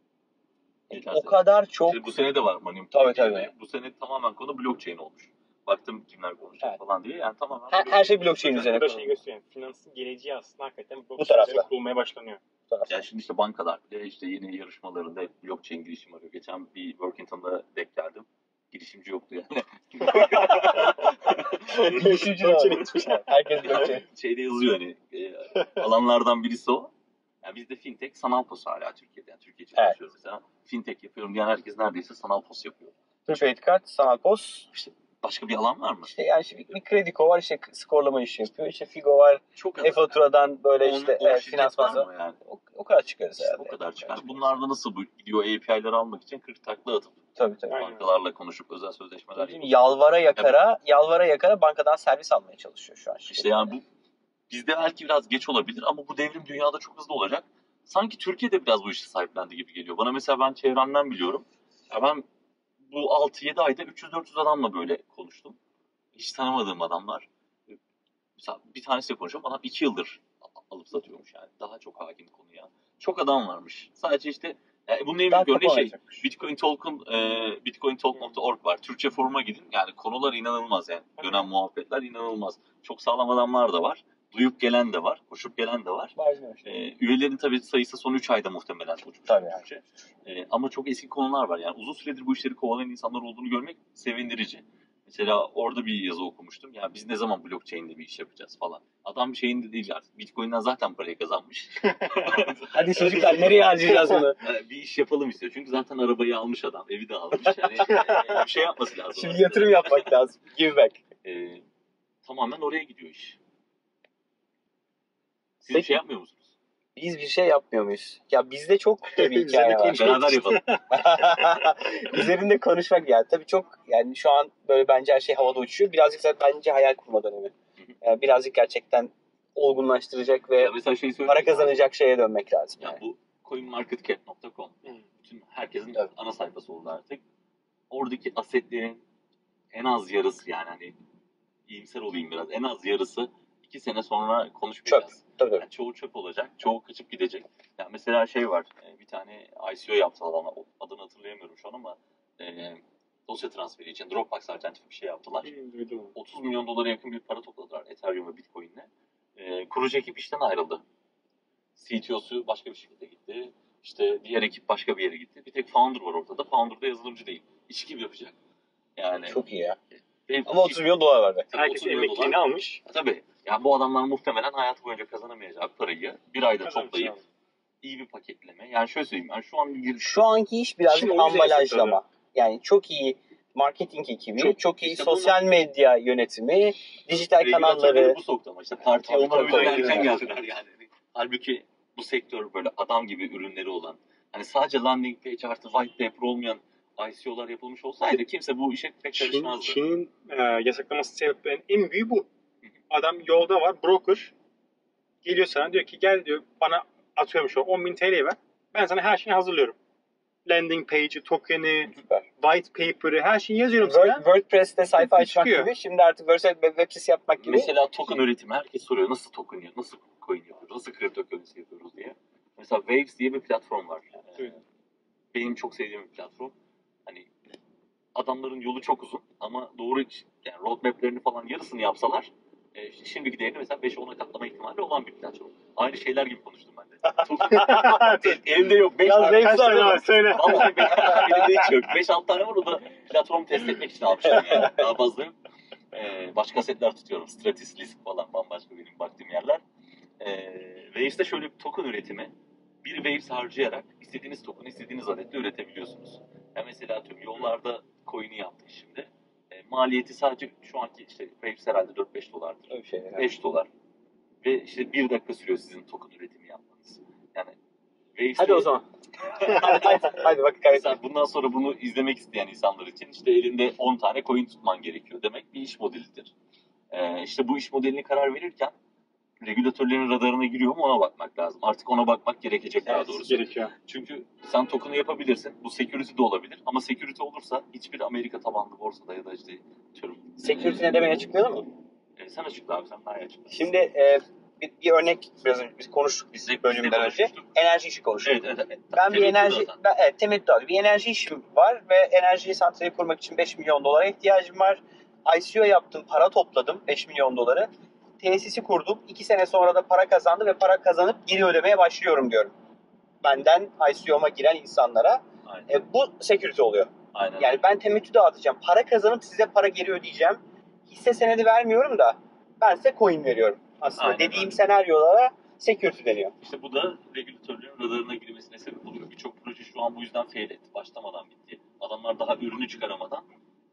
Yeter. O kadar çok İşte bu sene de var Manium. Tabii, tabii. Bu sene tamamen konu blockchain olmuş. Baktım kimler konuşacak Evet. falan diye. Yani tamamen her, her şey blockchain Bu üzerine da şey gösteriyor. Finansın geleceği aslında hakikaten Bu bu tarafta. tarafta kurulmaya başlanıyor. bu. Yani şimdi işte bankalar bile işte yeni yarışmalarında blockchain girişim arıyor. Geçen bir Workington'da denk geldim. Girişimci yoktu yani. Girişimci var. Herkes blockchain. Şeyde yazıyor hani e, alanlardan birisi o. Yani bizde fintech sanal pos hala Türkiye'de. Yani Türkiye için Evet. mesela. Fintech yapıyorum diyen herkes neredeyse sanal pos yapıyor. Prepaid kart, sanal pos. Başka bir alan var mı? İşte yani işte bir, Krediko var işte skorlama işi yapıyor. İşte Figo var. Çok. E-faturadan böyle On- işte on evet, şirket finans var fazla. mı yani? O, o kadar çıkarız İşte herhalde. o kadar çıkar. çıkarız. Bunlarda nasıl bu gidiyor API'leri almak için 40 takla atıp Tabii tabii. Aynen. bankalarla konuşup özel sözleşmeler yapıp. Yalvara yakara, yalvara yakara bankadan servis almaya çalışıyor şu an. İşte yani bu bizde belki biraz geç olabilir ama bu devrim dünyada çok hızlı olacak. Sanki Türkiye'de biraz bu işi sahiplendi gibi geliyor. Bana mesela ben çevremden biliyorum. Ya ben bu 6-7 ayda 300-400 adamla böyle konuştum. Hiç tanımadığım adamlar. Mesela bir tanesiyle konuşuyorum. Adam 2 yıldır alıp satıyormuş yani. Daha çok hakim konuya. Çok adam varmış. Sadece işte yani bunun en büyük örneği şey. Bitcoin Talk'un e, bitcointalk.org var. Türkçe foruma gidin. Yani konular inanılmaz yani. Dönen muhabbetler inanılmaz. Çok sağlam adamlar da var. Duyup gelen de var. Koşup gelen de var. E, üyelerin tabii sayısı son 3 ayda muhtemelen uçmuş. Tabii yani. E, ama çok eski konular var. Yani uzun süredir bu işleri kovalayan insanlar olduğunu görmek sevindirici. Mesela orada bir yazı okumuştum. Ya biz ne zaman blockchain'de bir iş yapacağız falan. Adam şeyinde değil artık. Bitcoin'den zaten parayı kazanmış. Hadi çocuklar nereye harcayacağız bunu? Yani bir iş yapalım istiyor. Çünkü zaten arabayı almış adam. Evi de almış. Yani e, bir şey yapması lazım. Şimdi yatırım yapmak lazım. Give back. E, tamamen oraya gidiyor iş. Siz bir Peki. şey yapmıyor musunuz? Biz bir şey yapmıyor muyuz? Ya bizde çok tabii Üzerine hikaye var. Beraber yapalım. Üzerinde konuşmak yani. Tabii çok yani şu an böyle bence her şey havada uçuyor. Birazcık zaten bence hayal kurma dönemi. Yani birazcık gerçekten olgunlaştıracak ve Ya mesela şey söyleyeyim. para kazanacak şeye dönmek lazım. Ya Yani. bu coinmarketcap.com. Bütün herkesin Evet. ana sayfası oldu artık. Oradaki asetlerin en az yarısı yani hani iyimser olayım biraz en az yarısı iki sene sonra konuşmayacağız. Tabii tabii. Yani çoğu çöp olacak, çoğu kaçıp gidecek. Yani mesela şey var, e, bir tane ICO yaptılar ama adını hatırlayamıyorum şu an ama e, dosya transferi için Dropbox alternatif bir şey yaptılar. Duydum. 30 milyon dolara yakın bir para topladılar Ethereum ve Bitcoin'le. E, kurucu ekip işten ayrıldı. CTO'su başka bir şirkete gitti. İşte diğer ekip başka bir yere gitti. Bir tek founder var ortada. Founder da yazılımcı değil. İş gibi yapacak. Yani Çok iyi ya. ve- Ama 30 milyon dolar. Tabii Herkes 30 milyon emekliğini dolar. almış. Tabii. Yani bu adamlar muhtemelen hayatı boyunca kazanamayacak parayı bir ayda toplayıp iyi bir paketleme. Yani şöyle söyleyeyim. Yani şu an bir Şu anki iş birazcık Şimdi ambalajlama. Yani çok iyi marketing ekibi, çok, Çok- iyi işte sosyal medya yönetimi, dijital kanalları. bu soktu ama işte partiye Tabii, onlar tabii. erken geldiler yani. Halbuki bu sektör böyle adam gibi ürünleri olan hani sadece landing page artı white paper olmayan ICO'lar yapılmış olsaydı kimse bu işe pek Çin, karışmazdı. Çin'in e, yasaklaması sebeplerinin en büyüğü bu. Adam yolda var, broker. Geliyor sana diyor ki gel diyor bana atıyorum şu an 10 bin TL ver. Ben sana her şeyi hazırlıyorum. Landing page'i, token'i, Süper. white paper'ı her şeyi yazıyorum Word- sana. WordPress'te sayfa açmak çıkıyor. gibi. Şimdi artık WordPress web sitesi yapmak gibi. Mesela token üretimi herkes soruyor nasıl token yapıyoruz, nasıl coin yapıyoruz, nasıl kripto currency yapıyoruz diye. Mesela Waves diye bir platform var. Duydum. Benim çok sevdiğim bir platform. Hani adamların yolu çok uzun ama doğru yani roadmap'lerini falan yarısını yapsalar e, şimdiki değerini mesela 5-10'a katlama ihtimali olan bir platform. Aynı şeyler gibi konuştum ben de. Token- Elimde yok. 5 Yalnız tane Kaç tane var söyle. Vallahi beş, elimde hiç yok. 5-6 tane var o da platform test etmek için almışım yani. Daha fazla yok. Ee, başka setler tutuyorum. Stratis, Lisk falan bambaşka benim baktığım yerler. Ee, Waves'te şöyle bir token üretimi. Bir Waves harcayarak istediğiniz token istediğiniz adette üretebiliyorsunuz. Yani mesela atıyorum yollarda coin'i yaptık şimdi. Maliyeti sadece şu anki işte Waves herhalde 4-5 dolardır. Öyle şey. yani. 5 dolar. Ve işte bir dakika sürüyor sizin token üretimi yapmanız. Yani Waves'te Hadi o zaman. hadi, hadi, hadi bak kaybettim. Bundan sonra bunu izlemek isteyen insanlar için işte elinde 10 tane coin tutman gerekiyor demek bir iş modelidir. Ee, işte bu iş modelini karar verirken regülatörlerin radarına giriyor mu ona bakmak lazım. Artık ona bakmak gerekecek daha Evet, doğrusu. Gerekiyor. Çünkü sen token'ı yapabilirsin. Bu security de olabilir. Ama security olursa hiçbir Amerika tabanlı borsada ya da işte atıyorum, Security ne demeyi açıklayalım mı? e, sen açıkla abi sen daha iyi açıkla. Şimdi e, bir, bir örnek biraz önce biz konuştuk biz de- bölümden önce. Enerji işi konuştuk. Evet, evet, evet. Ben bir enerji, zaten. ben, evet, temettü aldım. Bir enerji işim var ve enerji santrali kurmak için 5 milyon dolara ihtiyacım var. ICO yaptım, para topladım 5 milyon doları. Tesisi kurdum. 2 sene sonra da para kazandım ve para kazanıp geri ödemeye başlıyorum diyorum. Benden ICO'ma giren insanlara. Aynen. E, bu security oluyor. Aynen. Yani ben temettü dağıtacağım. Para kazanıp size para geri ödeyeceğim. Hisse senedi vermiyorum da ben size coin veriyorum. Aslında Aynen dediğim öyle. senaryolara security deniyor. İşte bu da regülatörlerin radarına girmesine sebep oluyor. Birçok proje şu an bu yüzden fail etti. Başlamadan bitti. Adamlar daha ürünü çıkaramadan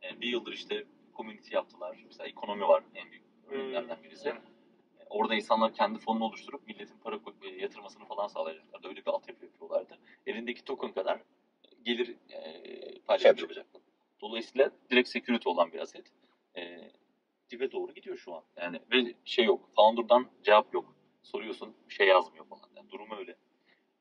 e, bir yıldır işte community yaptılar. Mesela ekonomi var en büyük örneklerden birisi. E, Orada insanlar kendi fonunu oluşturup milletin para e, yatırmasını falan sağlayacaklardı. Öyle bir altyapı yapıyorlardı. Elindeki token kadar gelir e, paylaşım Yapacak. yapacaklar. Dolayısıyla direkt security olan bir aset. E, dibe doğru gidiyor şu an. Yani ve şey yok. Founder'dan cevap yok. Soruyorsun şey yazmıyor falan. Yani durum öyle.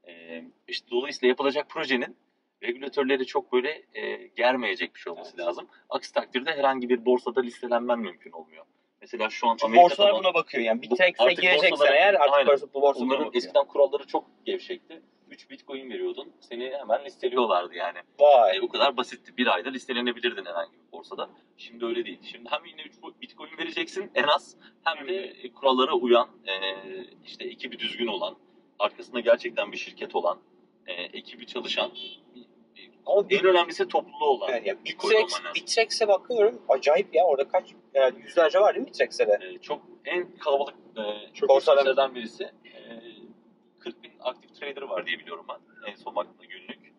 E, işte dolayısıyla yapılacak projenin regülatörleri çok böyle e, germeyecek bir şey olması Evet. lazım. Aksi takdirde herhangi bir borsada listelenmen mümkün olmuyor. Mesela şu an Amerika'da borsalar buna bakıyor. Yani bir artık gireceksen eğer artık Aynen. borsa, bu borsa Onların eskiden kuralları çok gevşekti. 3 bitcoin veriyordun. Seni hemen listeliyorlardı yani. Vay. E, bu kadar basitti. Bir ayda listelenebilirdin herhangi bir borsada. Şimdi öyle değil. Şimdi hem yine 3 bitcoin vereceksin en az hem de e, kurallara uyan, e, işte ekibi düzgün olan, arkasında gerçekten bir şirket olan, e, ekibi çalışan, Ama en önemlisi topluluğu olan. yani, yani lazım. Bitrex'e bakıyorum. Acayip ya. Orada kaç yani yüzlerce var değil mi Bitrex'e de? E, çok en kalabalık e, Çok borsalardan birisi. E, 40 bin aktif trader var diye biliyorum ben. En son baktığımda günlük.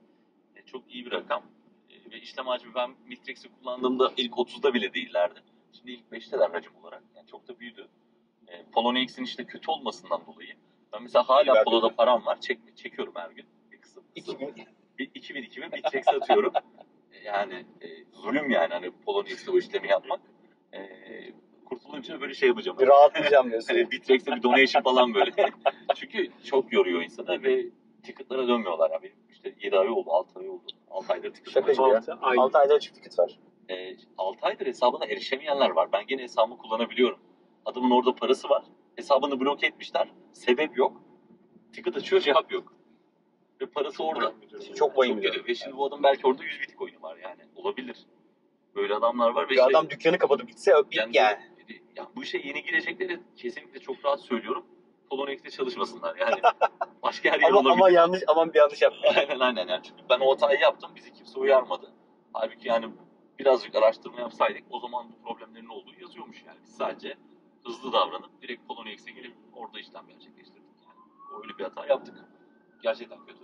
E, çok iyi bir rakam. E, ve işlem hacmi ben Mitrex'i kullandığımda ilk 30'da bile değillerdi. Şimdi ilk 5'teler hacim olarak. Yani çok da büyüdü. E, Poloniex'in işte kötü olmasından dolayı. Ben mesela hala Polo'da param var. Çek, çekiyorum her gün. Bir kısım. kısım. 2000 Bir 2000 2000 Bitrex'e atıyorum. E, yani e, zulüm yani hani Poloniex'te o işlemi yapmak. E, kurtulunca böyle şey yapacağım. bir rahatlayacağım diyorsun. Hani Bitrex'e bir donation falan böyle. Çünkü çok yoruyor insanı ve ticketlara dönmüyorlar abi. işte 7 ay oldu, 6 ay oldu. 6 aydır ticket Şakacı var. ya. Altı ay. 6 ayda çift ticket var. E, 6 aydır hesabına erişemeyenler var. Ben gene hesabımı kullanabiliyorum. Adamın orada parası var. Hesabını bloke etmişler. Sebep yok. Ticket açıyor cevap yok. Ve parası orada. Çok Çok bir geliyor. Ve şimdi bu adam belki orada 100 bitik oyunu var yani. Olabilir. Böyle adamlar var. Ve Bir işte- adam dükkanı kapatıp gitse bit yani. yani, ya bu işe yeni girecekleri kesinlikle çok rahat söylüyorum. Polonex'te çalışmasınlar yani. Başka her yer Ama, olabilir. ama yanlış aman bir yanlış yapma. aynen aynen yani. Çünkü ben o hatayı yaptım. Bizi kimse uyarmadı. Halbuki yani birazcık araştırma yapsaydık o zaman bu problemlerin olduğu yazıyormuş yani. Biz sadece hızlı davranıp direkt Polonex'e girip orada işlem gerçekleştirdik yani. Öyle bir hata yaptık. Gerçekten kötü.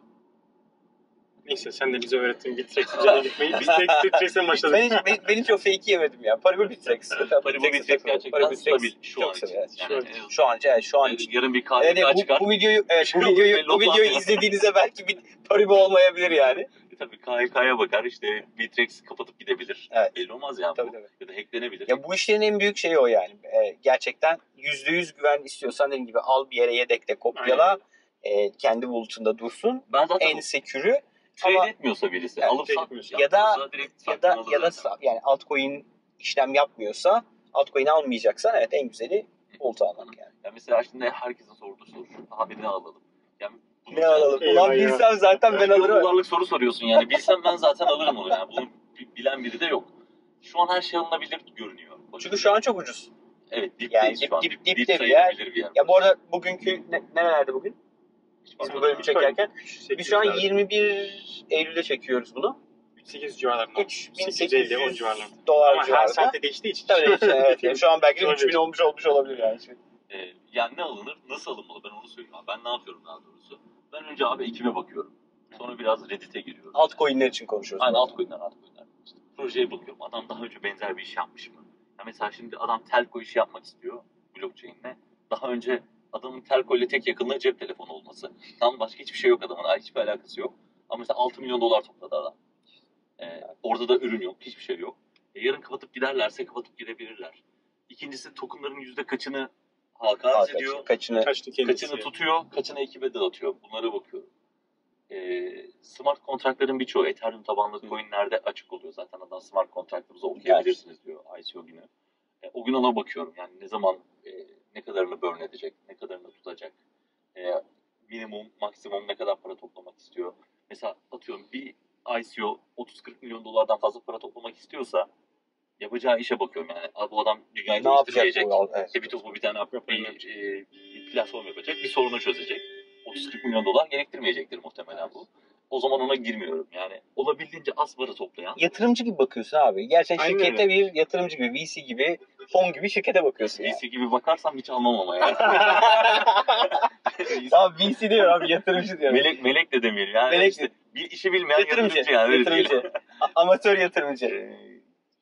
Neyse sen de bize öğrettin Bittrex üzerine gitmeyi. Biz de Bitrex'ten başladık. ben, hiç, ben, ben hiç o fake'i yemedim ya. Paribol Bitrex. Paribol Bitrex gerçekten stabil şu an için. Yani Şu an evet, şu an için. yarın bir Evet, KVK bu, çıkar. bu videoyu evet, bu videoyu bu videoyu izlediğinizde belki bir Paribo olmayabilir yani. E tabii KHK'ya bakar işte Bittrex kapatıp gidebilir. Evet. Belli olmaz yani Tabii, bu. tabii. Ya da hacklenebilir. Ya bu işlerin en büyük şeyi o yani. Ee, gerçekten %100 güven istiyorsan dediğim gibi al bir yere yedekle kopyala. Ee, kendi bulutunda dursun. ben zaten En sekürü trade ama- etmiyorsa birisi Yani alıp trade sat etmiyorsa. Ya da- direkt ya da ya da zaten. yani altcoin işlem yapmıyorsa altcoin almayacaksan evet en güzeli bulut almak yani. Ya mesela şimdi herkesin sorduğu soru şu. Abi ne alalım? Yani Ne alalım? Ulan eyvah. bilsem zaten ben alırım. Dolarlık soru soruyorsun yani. Bilsem ben zaten alırım onu yani. Bunu bi- bilen biri de yok. Şu an her şey alınabilir görünüyor. Çünkü şu an çok ucuz. Evet dipteyiz Yani şu an. dip- Dip, dip- dip, dipte bir yer. bir yer. Ya bu arada bugünkü ne, nerelerde bugün? Biz bu bölümü çekerken. Biz şu an civarında. 21 Eylül'de çekiyoruz bunu. 8 civarlarında. 3850 10 civarlarında. dolar Ama her civarında. saatte değiştiği için. Tabii işte evet. Yani şu an belki de Şöyle 3000 olmuş olmuş olabilir yani. Ee, yani ne alınır, nasıl alınmalı ben onu söyleyeyim. abi. Ben ne yapıyorum daha doğrusu? Ben önce abi ekibe bakıyorum. Sonra biraz Reddit'e giriyorum. Altcoin'ler için konuşuyoruz. Aynen altcoin'ler, altcoin'ler. İşte projeye bakıyorum. Adam daha önce benzer bir iş yapmış mı? Ya mesela şimdi adam telco işi yapmak istiyor blockchain'le. Daha önce adamın telco ile tek yakınlığı cep telefonu olması. Tam başka hiçbir şey yok adamın. Hiçbir alakası yok. Ama mesela 6 milyon dolar topladı adam. Ee, orada da ürün yok. Hiçbir şey yok. E, yarın kapatıp giderlerse kapatıp gidebilirler. İkincisi tokenların yüzde kaçını halka arz ediyor. Kaçını Kaçtı kendisi. Kaçını tutuyor, kaçını ekibe dağıtıyor. Bunlara bakıyorum. Ee, smart kontratların birçoğu Ethereum tabanlı coinlerde açık oluyor. Zaten adam smart kontraktımızı okuyabilirsiniz diyor ICO günü. E, o gün ona bakıyorum. Yani ne zaman e, ne kadarını burn edecek, ne kadarını tutacak. E, minimum, maksimum ne kadar para toplamak istiyor. Mesela atıyorum bir ICO 30-40 milyon dolardan fazla para toplamak istiyorsa yapacağı işe bakıyorum yani. Abi bu adam dünyayı değiştirecek. bu? Evet. Bir topu bir tane bir, e, bir platform yapacak, bir sorunu çözecek. 30-40 milyon dolar gerektirmeyecektir muhtemelen bu. O zaman ona girmiyorum. Yani olabildiğince az para toplayan. Yatırımcı gibi bakıyorsun abi. Gerçekten Aynen şirkete bir yatırımcı gibi, VC gibi, fon gibi şirkete bakıyorsun yani. VC gibi bakarsam hiç almam ama ya. Tamam VC diyor abi yatırımcı diyor. melek, melek de demeyelim. Yani Melek işte bir işi bilmeyen Yatırımcı, yatırımcı, yani. yatırımcı. Amatör yatırımcı. Ee,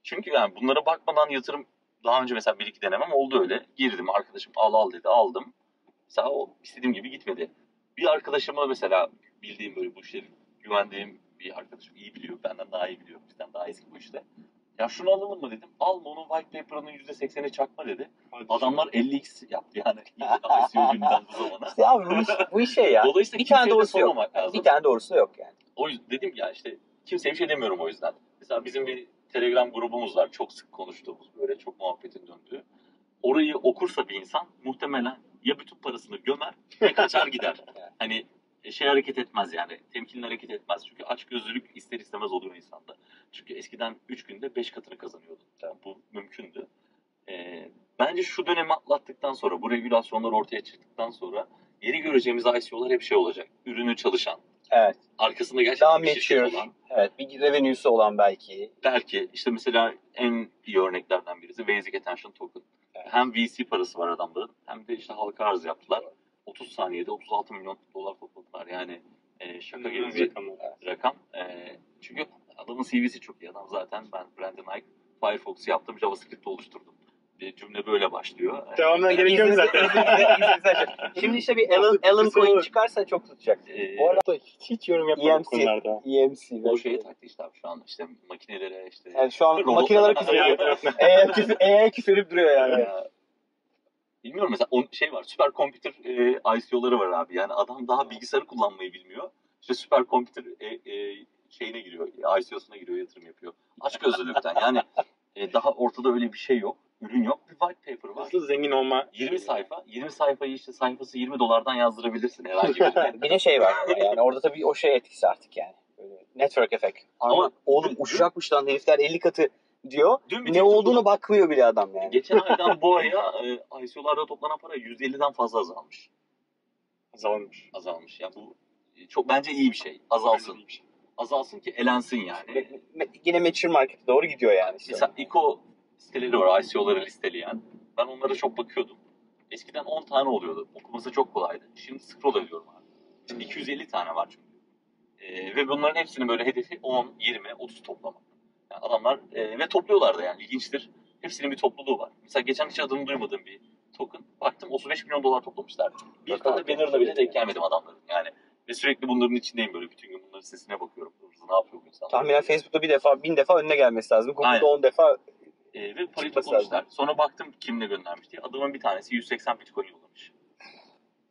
Çünkü yani bunlara bakmadan yatırım daha önce mesela bir iki denemem oldu öyle. Girdim arkadaşım al al dedi aldım. Mesela o istediğim gibi gitmedi. Bir arkadaşıma mesela bildiğim böyle bu işleri güvendiğim bir arkadaşım iyi biliyor. Benden daha iyi biliyor. Bizden daha eski bu işte. Ya şunu alalım mı dedim. Alma onun white paper'ının %80'i çakma dedi. Adamlar 50x yaptı yani. ICO günden bu zamana. İşte abi bu iş, bu iş şey ya. Dolayısıyla Bir tane doğrusu yok. lazım. Bir tane doğrusu yok yani. O yüzden dedim ya işte kimseye bir şey demiyorum o yüzden. Mesela bizim bir Telegram grubumuz var. Çok sık konuştuğumuz böyle çok muhabbetin döndüğü. Orayı okursa bir insan muhtemelen ya bütün parasını gömer ya kaçar gider. Hani şey hareket etmez yani. Temkinli hareket etmez. Çünkü açgözlülük ister istemez oluyor insanda. Çünkü eskiden 3 günde 5 katını kazanıyordu. Yani bu mümkündü. Ee, bence şu dönemi atlattıktan sonra, bu regülasyonlar ortaya çıktıktan sonra yeni göreceğimiz ICO'lar hep şey olacak. Ürünü çalışan, Evet. arkasında gerçekten Daha bir şirket mature. olan. Evet. Bir revenue'su olan belki. Belki işte mesela en iyi örneklerden birisi Basic Attention Token. Evet. Hem VC parası var adamların hem de işte halka arz yaptılar. 30 saniyede 36 milyon dolar topladılar. Yani e, şaka gibi bir rakam. E, çünkü adamın CV'si çok iyi. Adam zaten ben Brandon Ike Firefox'u yaptım, JavaScript oluşturdum. Bir cümle böyle başlıyor. E, Devamına gerek yok zaten. Şimdi işte bir Alan, Alan Coin çıkarsa çok tutacak. e, Bu arada Hiç, hiç yorum yapmadım EMC. bu konularda. EMC. o şeye taktı işte abi şu an işte makinelere işte Yani şu an makinelere küfür ediyor. AI küfür, duruyor yani. Bilmiyorum mesela on, şey var süper computer e, ICO'ları var abi. Yani adam daha bilgisayarı kullanmayı bilmiyor. işte süper computer e, e, şeyine giriyor, ICO'suna giriyor, yatırım yapıyor. Aç gözlülükten. Yani e, daha ortada öyle bir şey yok. Ürün yok. Bir white paper var. Hızlı zengin olma. 20 sayfa. 20 sayfayı işte sayfası 20 dolardan yazdırabilirsin herhangi birine. Bir de şey var yani orada tabii o şey etkisi artık yani. Böyle network effect. Ama Ama- oğlum uçacakmış lan herifler 50 katı diyor. Dün bir Ne olduğunu bakmıyor bile adam yani. Geçen aydan bu aya e, ICO'larda toplanan para 150'den fazla azalmış. Azalmış. Azalmış. Yani bu e, çok bence iyi bir şey. Azalsın. Bir şey. Azalsın ki elensin yani. Me- me- yine mature market'e doğru gidiyor yani. işte. Mesela ICO siteleri var, ICO'ları listeleyen. Ben onlara çok bakıyordum. Eskiden 10 tane oluyordu. Okuması çok kolaydı. Şimdi scroll ediyorum abi. Şimdi 250 tane var çünkü. Ee, ve bunların hepsinin böyle hedefi 10, 20, 30 toplamak. Yani adamlar e, ve topluyorlar da yani ilginçtir. Hepsinin bir topluluğu var. Mesela geçen hiç adını duymadığım bir token. Baktım 35 milyon dolar toplamışlar. Bir Bak tane abi. banner'ına bile denk gelmedim adamların. Yani ve sürekli bunların içindeyim böyle. Bütün gün bunların sesine bakıyorum. Hızlı ne yapıyor bu insanlar? Tahminen Facebook'ta bir defa, bin defa önüne gelmesi lazım. Google'da. 10 defa E, ve parayı toplamışlar. Sonra baktım kimle göndermiş diye. Adamın bir tanesi 180 bitcoin yollamış.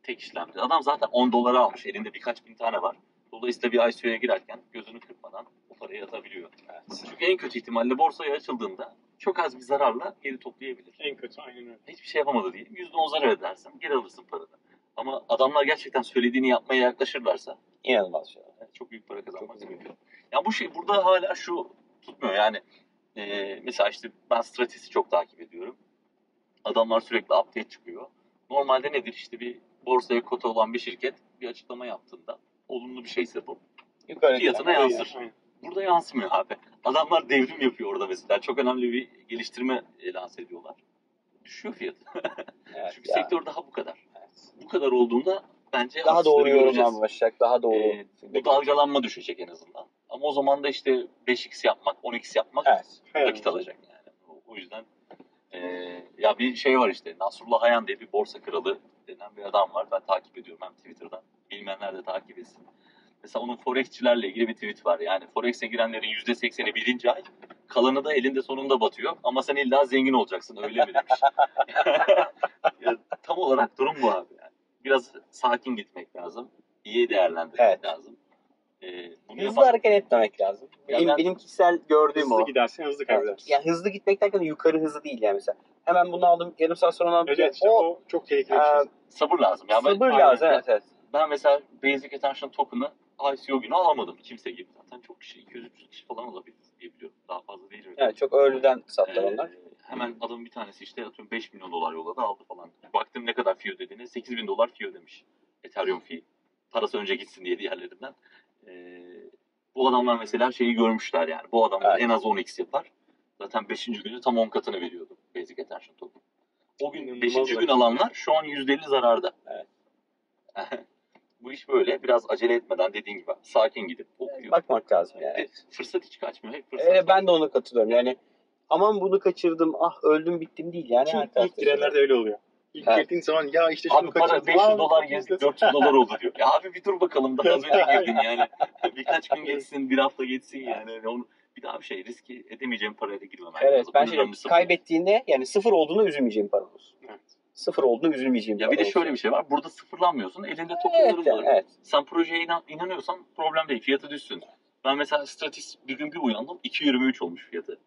Tek işlemde. Adam zaten 10 dolara almış. Elinde birkaç bin tane var. Dolayısıyla bir ICO'ya girerken gözünü kırpmadan o parayı atabiliyor. Çünkü en kötü ihtimalle borsaya açıldığında çok az bir zararla geri toplayabilir. En kötü aynen öyle. Hiçbir şey yapamadı diye. %10 zarar edersin. Geri alırsın paranı. Ama adamlar gerçekten söylediğini yapmaya yaklaşırlarsa inanılmaz şey. yani çok büyük para kazanmak mümkün. Ya bu şey burada hala şu tutmuyor yani e, mesela işte ben Stratis'i çok takip ediyorum. Adamlar sürekli update çıkıyor. Normalde nedir işte bir borsaya kota olan bir şirket bir açıklama yaptığında olumlu bir şeyse bu Yukarı fiyatına yansır. Aynen. Burada yansımıyor abi. Adamlar devrim yapıyor orada mesela. Çok önemli bir geliştirme e, lanse ediyorlar. Düşüyor fiyatı. Evet, Çünkü ya. sektör daha bu kadar. Evet. Bu kadar olduğunda bence Daha doğru yorumlar başlayacak. Daha doğru. Ee, bu dalgalanma düşecek en azından. Ama o zaman da işte 5x yapmak, 10x yapmak Evet. vakit alacak yani. O, yüzden ee, ya bir şey var işte Nasrullah Hayan diye bir borsa kralı denen bir adam var. Ben takip ediyorum hem Twitter'dan. Bilmeyenler de takip etsin. Mesela onun Forex'çilerle ilgili bir tweet var. Yani Forex'e girenlerin %80'i birinci ay, kalanı da elinde sonunda batıyor. Ama sen illa zengin olacaksın öyle mi demiş. Ya, tam olarak durum bu abi. Yani. Biraz sakin gitmek lazım. İyi değerlendirmek Evet. lazım. Ee, bunu Hızlı yapan- hareket etmemek lazım. Ya Benim, ben- benim kişisel gördüğüm Hızlı o. gidersen hızlı Yani, kaybedersin. yani hızlı gitmek derken yukarı hızlı değil yani mesela. Hemen bunu aldım, yarım saat sonra aldım. Evet, işte o, o çok tehlikeli bir e, şey. sabır lazım. Ya sabır lazım. Evet, evet. Ben mesela Basic Attention Token'ı ICO günü alamadım. Kimse gibi. Zaten çok kişi, 200-300 kişi falan olabilir diye biliyorum. Daha fazla değil. Evet, çok early'den sattılar Ee, onlar. Hemen adamın bir tanesi işte atıyorum 5 milyon dolar yolladı aldı falan. Baktım ne kadar fee ödediğine 8 bin dolar fee ödemiş. Ethereum fee. Parası önce gitsin diye diğerlerinden. Ee, bu adamlar mesela şeyi görmüşler yani. Bu adamlar Evet. en az 10x yapar. Zaten 5. günü tam 10 katını veriyordu Basic Attention Token. O gün İnanılmaz 5. gün alanlar şu an %50 zararda. Evet. bu iş böyle. Biraz acele etmeden dediğin gibi sakin gidip okuyor. Bakmak lazım yani. Ve fırsat hiç kaçmıyor. Hep fırsat. Ee, ben de ona katılıyorum. Yani aman bunu kaçırdım, ah öldüm bittim değil yani. Çünkü ilk girenlerde öyle oluyor. İlk Evet. girdiğin zaman ya işte şunu Abi para kaçırdım. 500 Aa, dolar gezdi, güzel. 400 dolar oldu diyor. Ya abi bir dur bakalım daha az önce girdin yani. Birkaç gün geçsin, bir hafta geçsin yani. Yani Onu, bir daha bir şey riski edemeyeceğim paraya da girmemen Evet lazım. ben Bu şey kaybettiğinde yani sıfır olduğunda üzülmeyeceğim para olsun. Evet. Sıfır olduğunda üzülmeyeceğim Ya bir de şöyle bir şey var. Burada sıfırlanmıyorsun. Elinde Evet, tokenların yani, var. evet. Sen projeye inan, inanıyorsan problem değil. Fiyatı düşsün. Ben mesela Stratis bir gün bir uyandım. 2.23 olmuş fiyatı.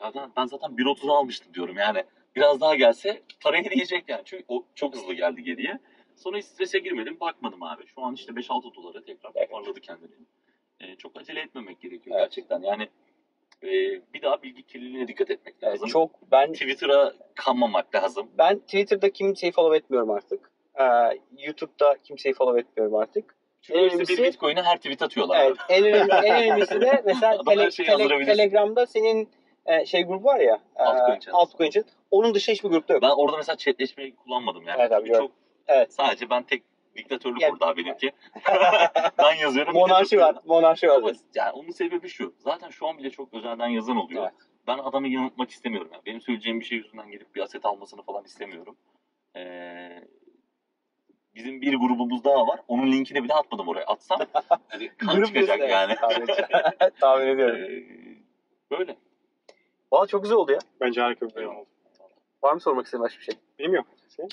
Ya ben, ben zaten 1.30 almıştım diyorum yani. Biraz daha gelse parayı diyecek yani. Çünkü o çok hızlı geldi geriye. Sonra hiç strese girmedim. Bakmadım abi. Şu an işte 5-6 dolara tekrar Evet. toparladı kendini. Ee, çok acele etmemek gerekiyor Evet. gerçekten. Yani e, bir daha bilgi kirliliğine dikkat etmek lazım. çok ben Twitter'a kanmamak lazım. ben Twitter'da kimseyi follow etmiyorum artık. Ee, YouTube'da kimseyi follow etmiyorum artık. Çünkü En işte bir önemlisi- bitcoin'e her tweet atıyorlar. Evet, en önemlisi, en önemlisi de mesela tele, şeyi tele-. Telegram'da senin e, şey grubu var ya. e, Altcoin chat. altcoin chat. Onun dışında hiçbir grupta yok. Ben orada mesela chatleşmeyi kullanmadım yani. Evet abi, çok Evet. sadece ben tek diktatörlük Yani- orada benimki. ben yazıyorum. Monarşi var. Monarşi var. Ama yani onun sebebi şu. Zaten şu an bile çok özelden yazan oluyor. Evet. Ben adamı yanıltmak istemiyorum. Yani. Benim söyleyeceğim bir şey yüzünden gelip bir aset almasını falan istemiyorum. Ee, bizim bir grubumuz daha var. Onun linkini bile atmadım oraya. Atsam hani kan çıkacak yani. Tahmin ediyorum. Tahmin ediyorum. Ee, böyle. Valla çok güzel oldu ya. Bence harika bir bölüm oldu. Var mı sormak istediğin başka bir şey? Benim yok. Senin?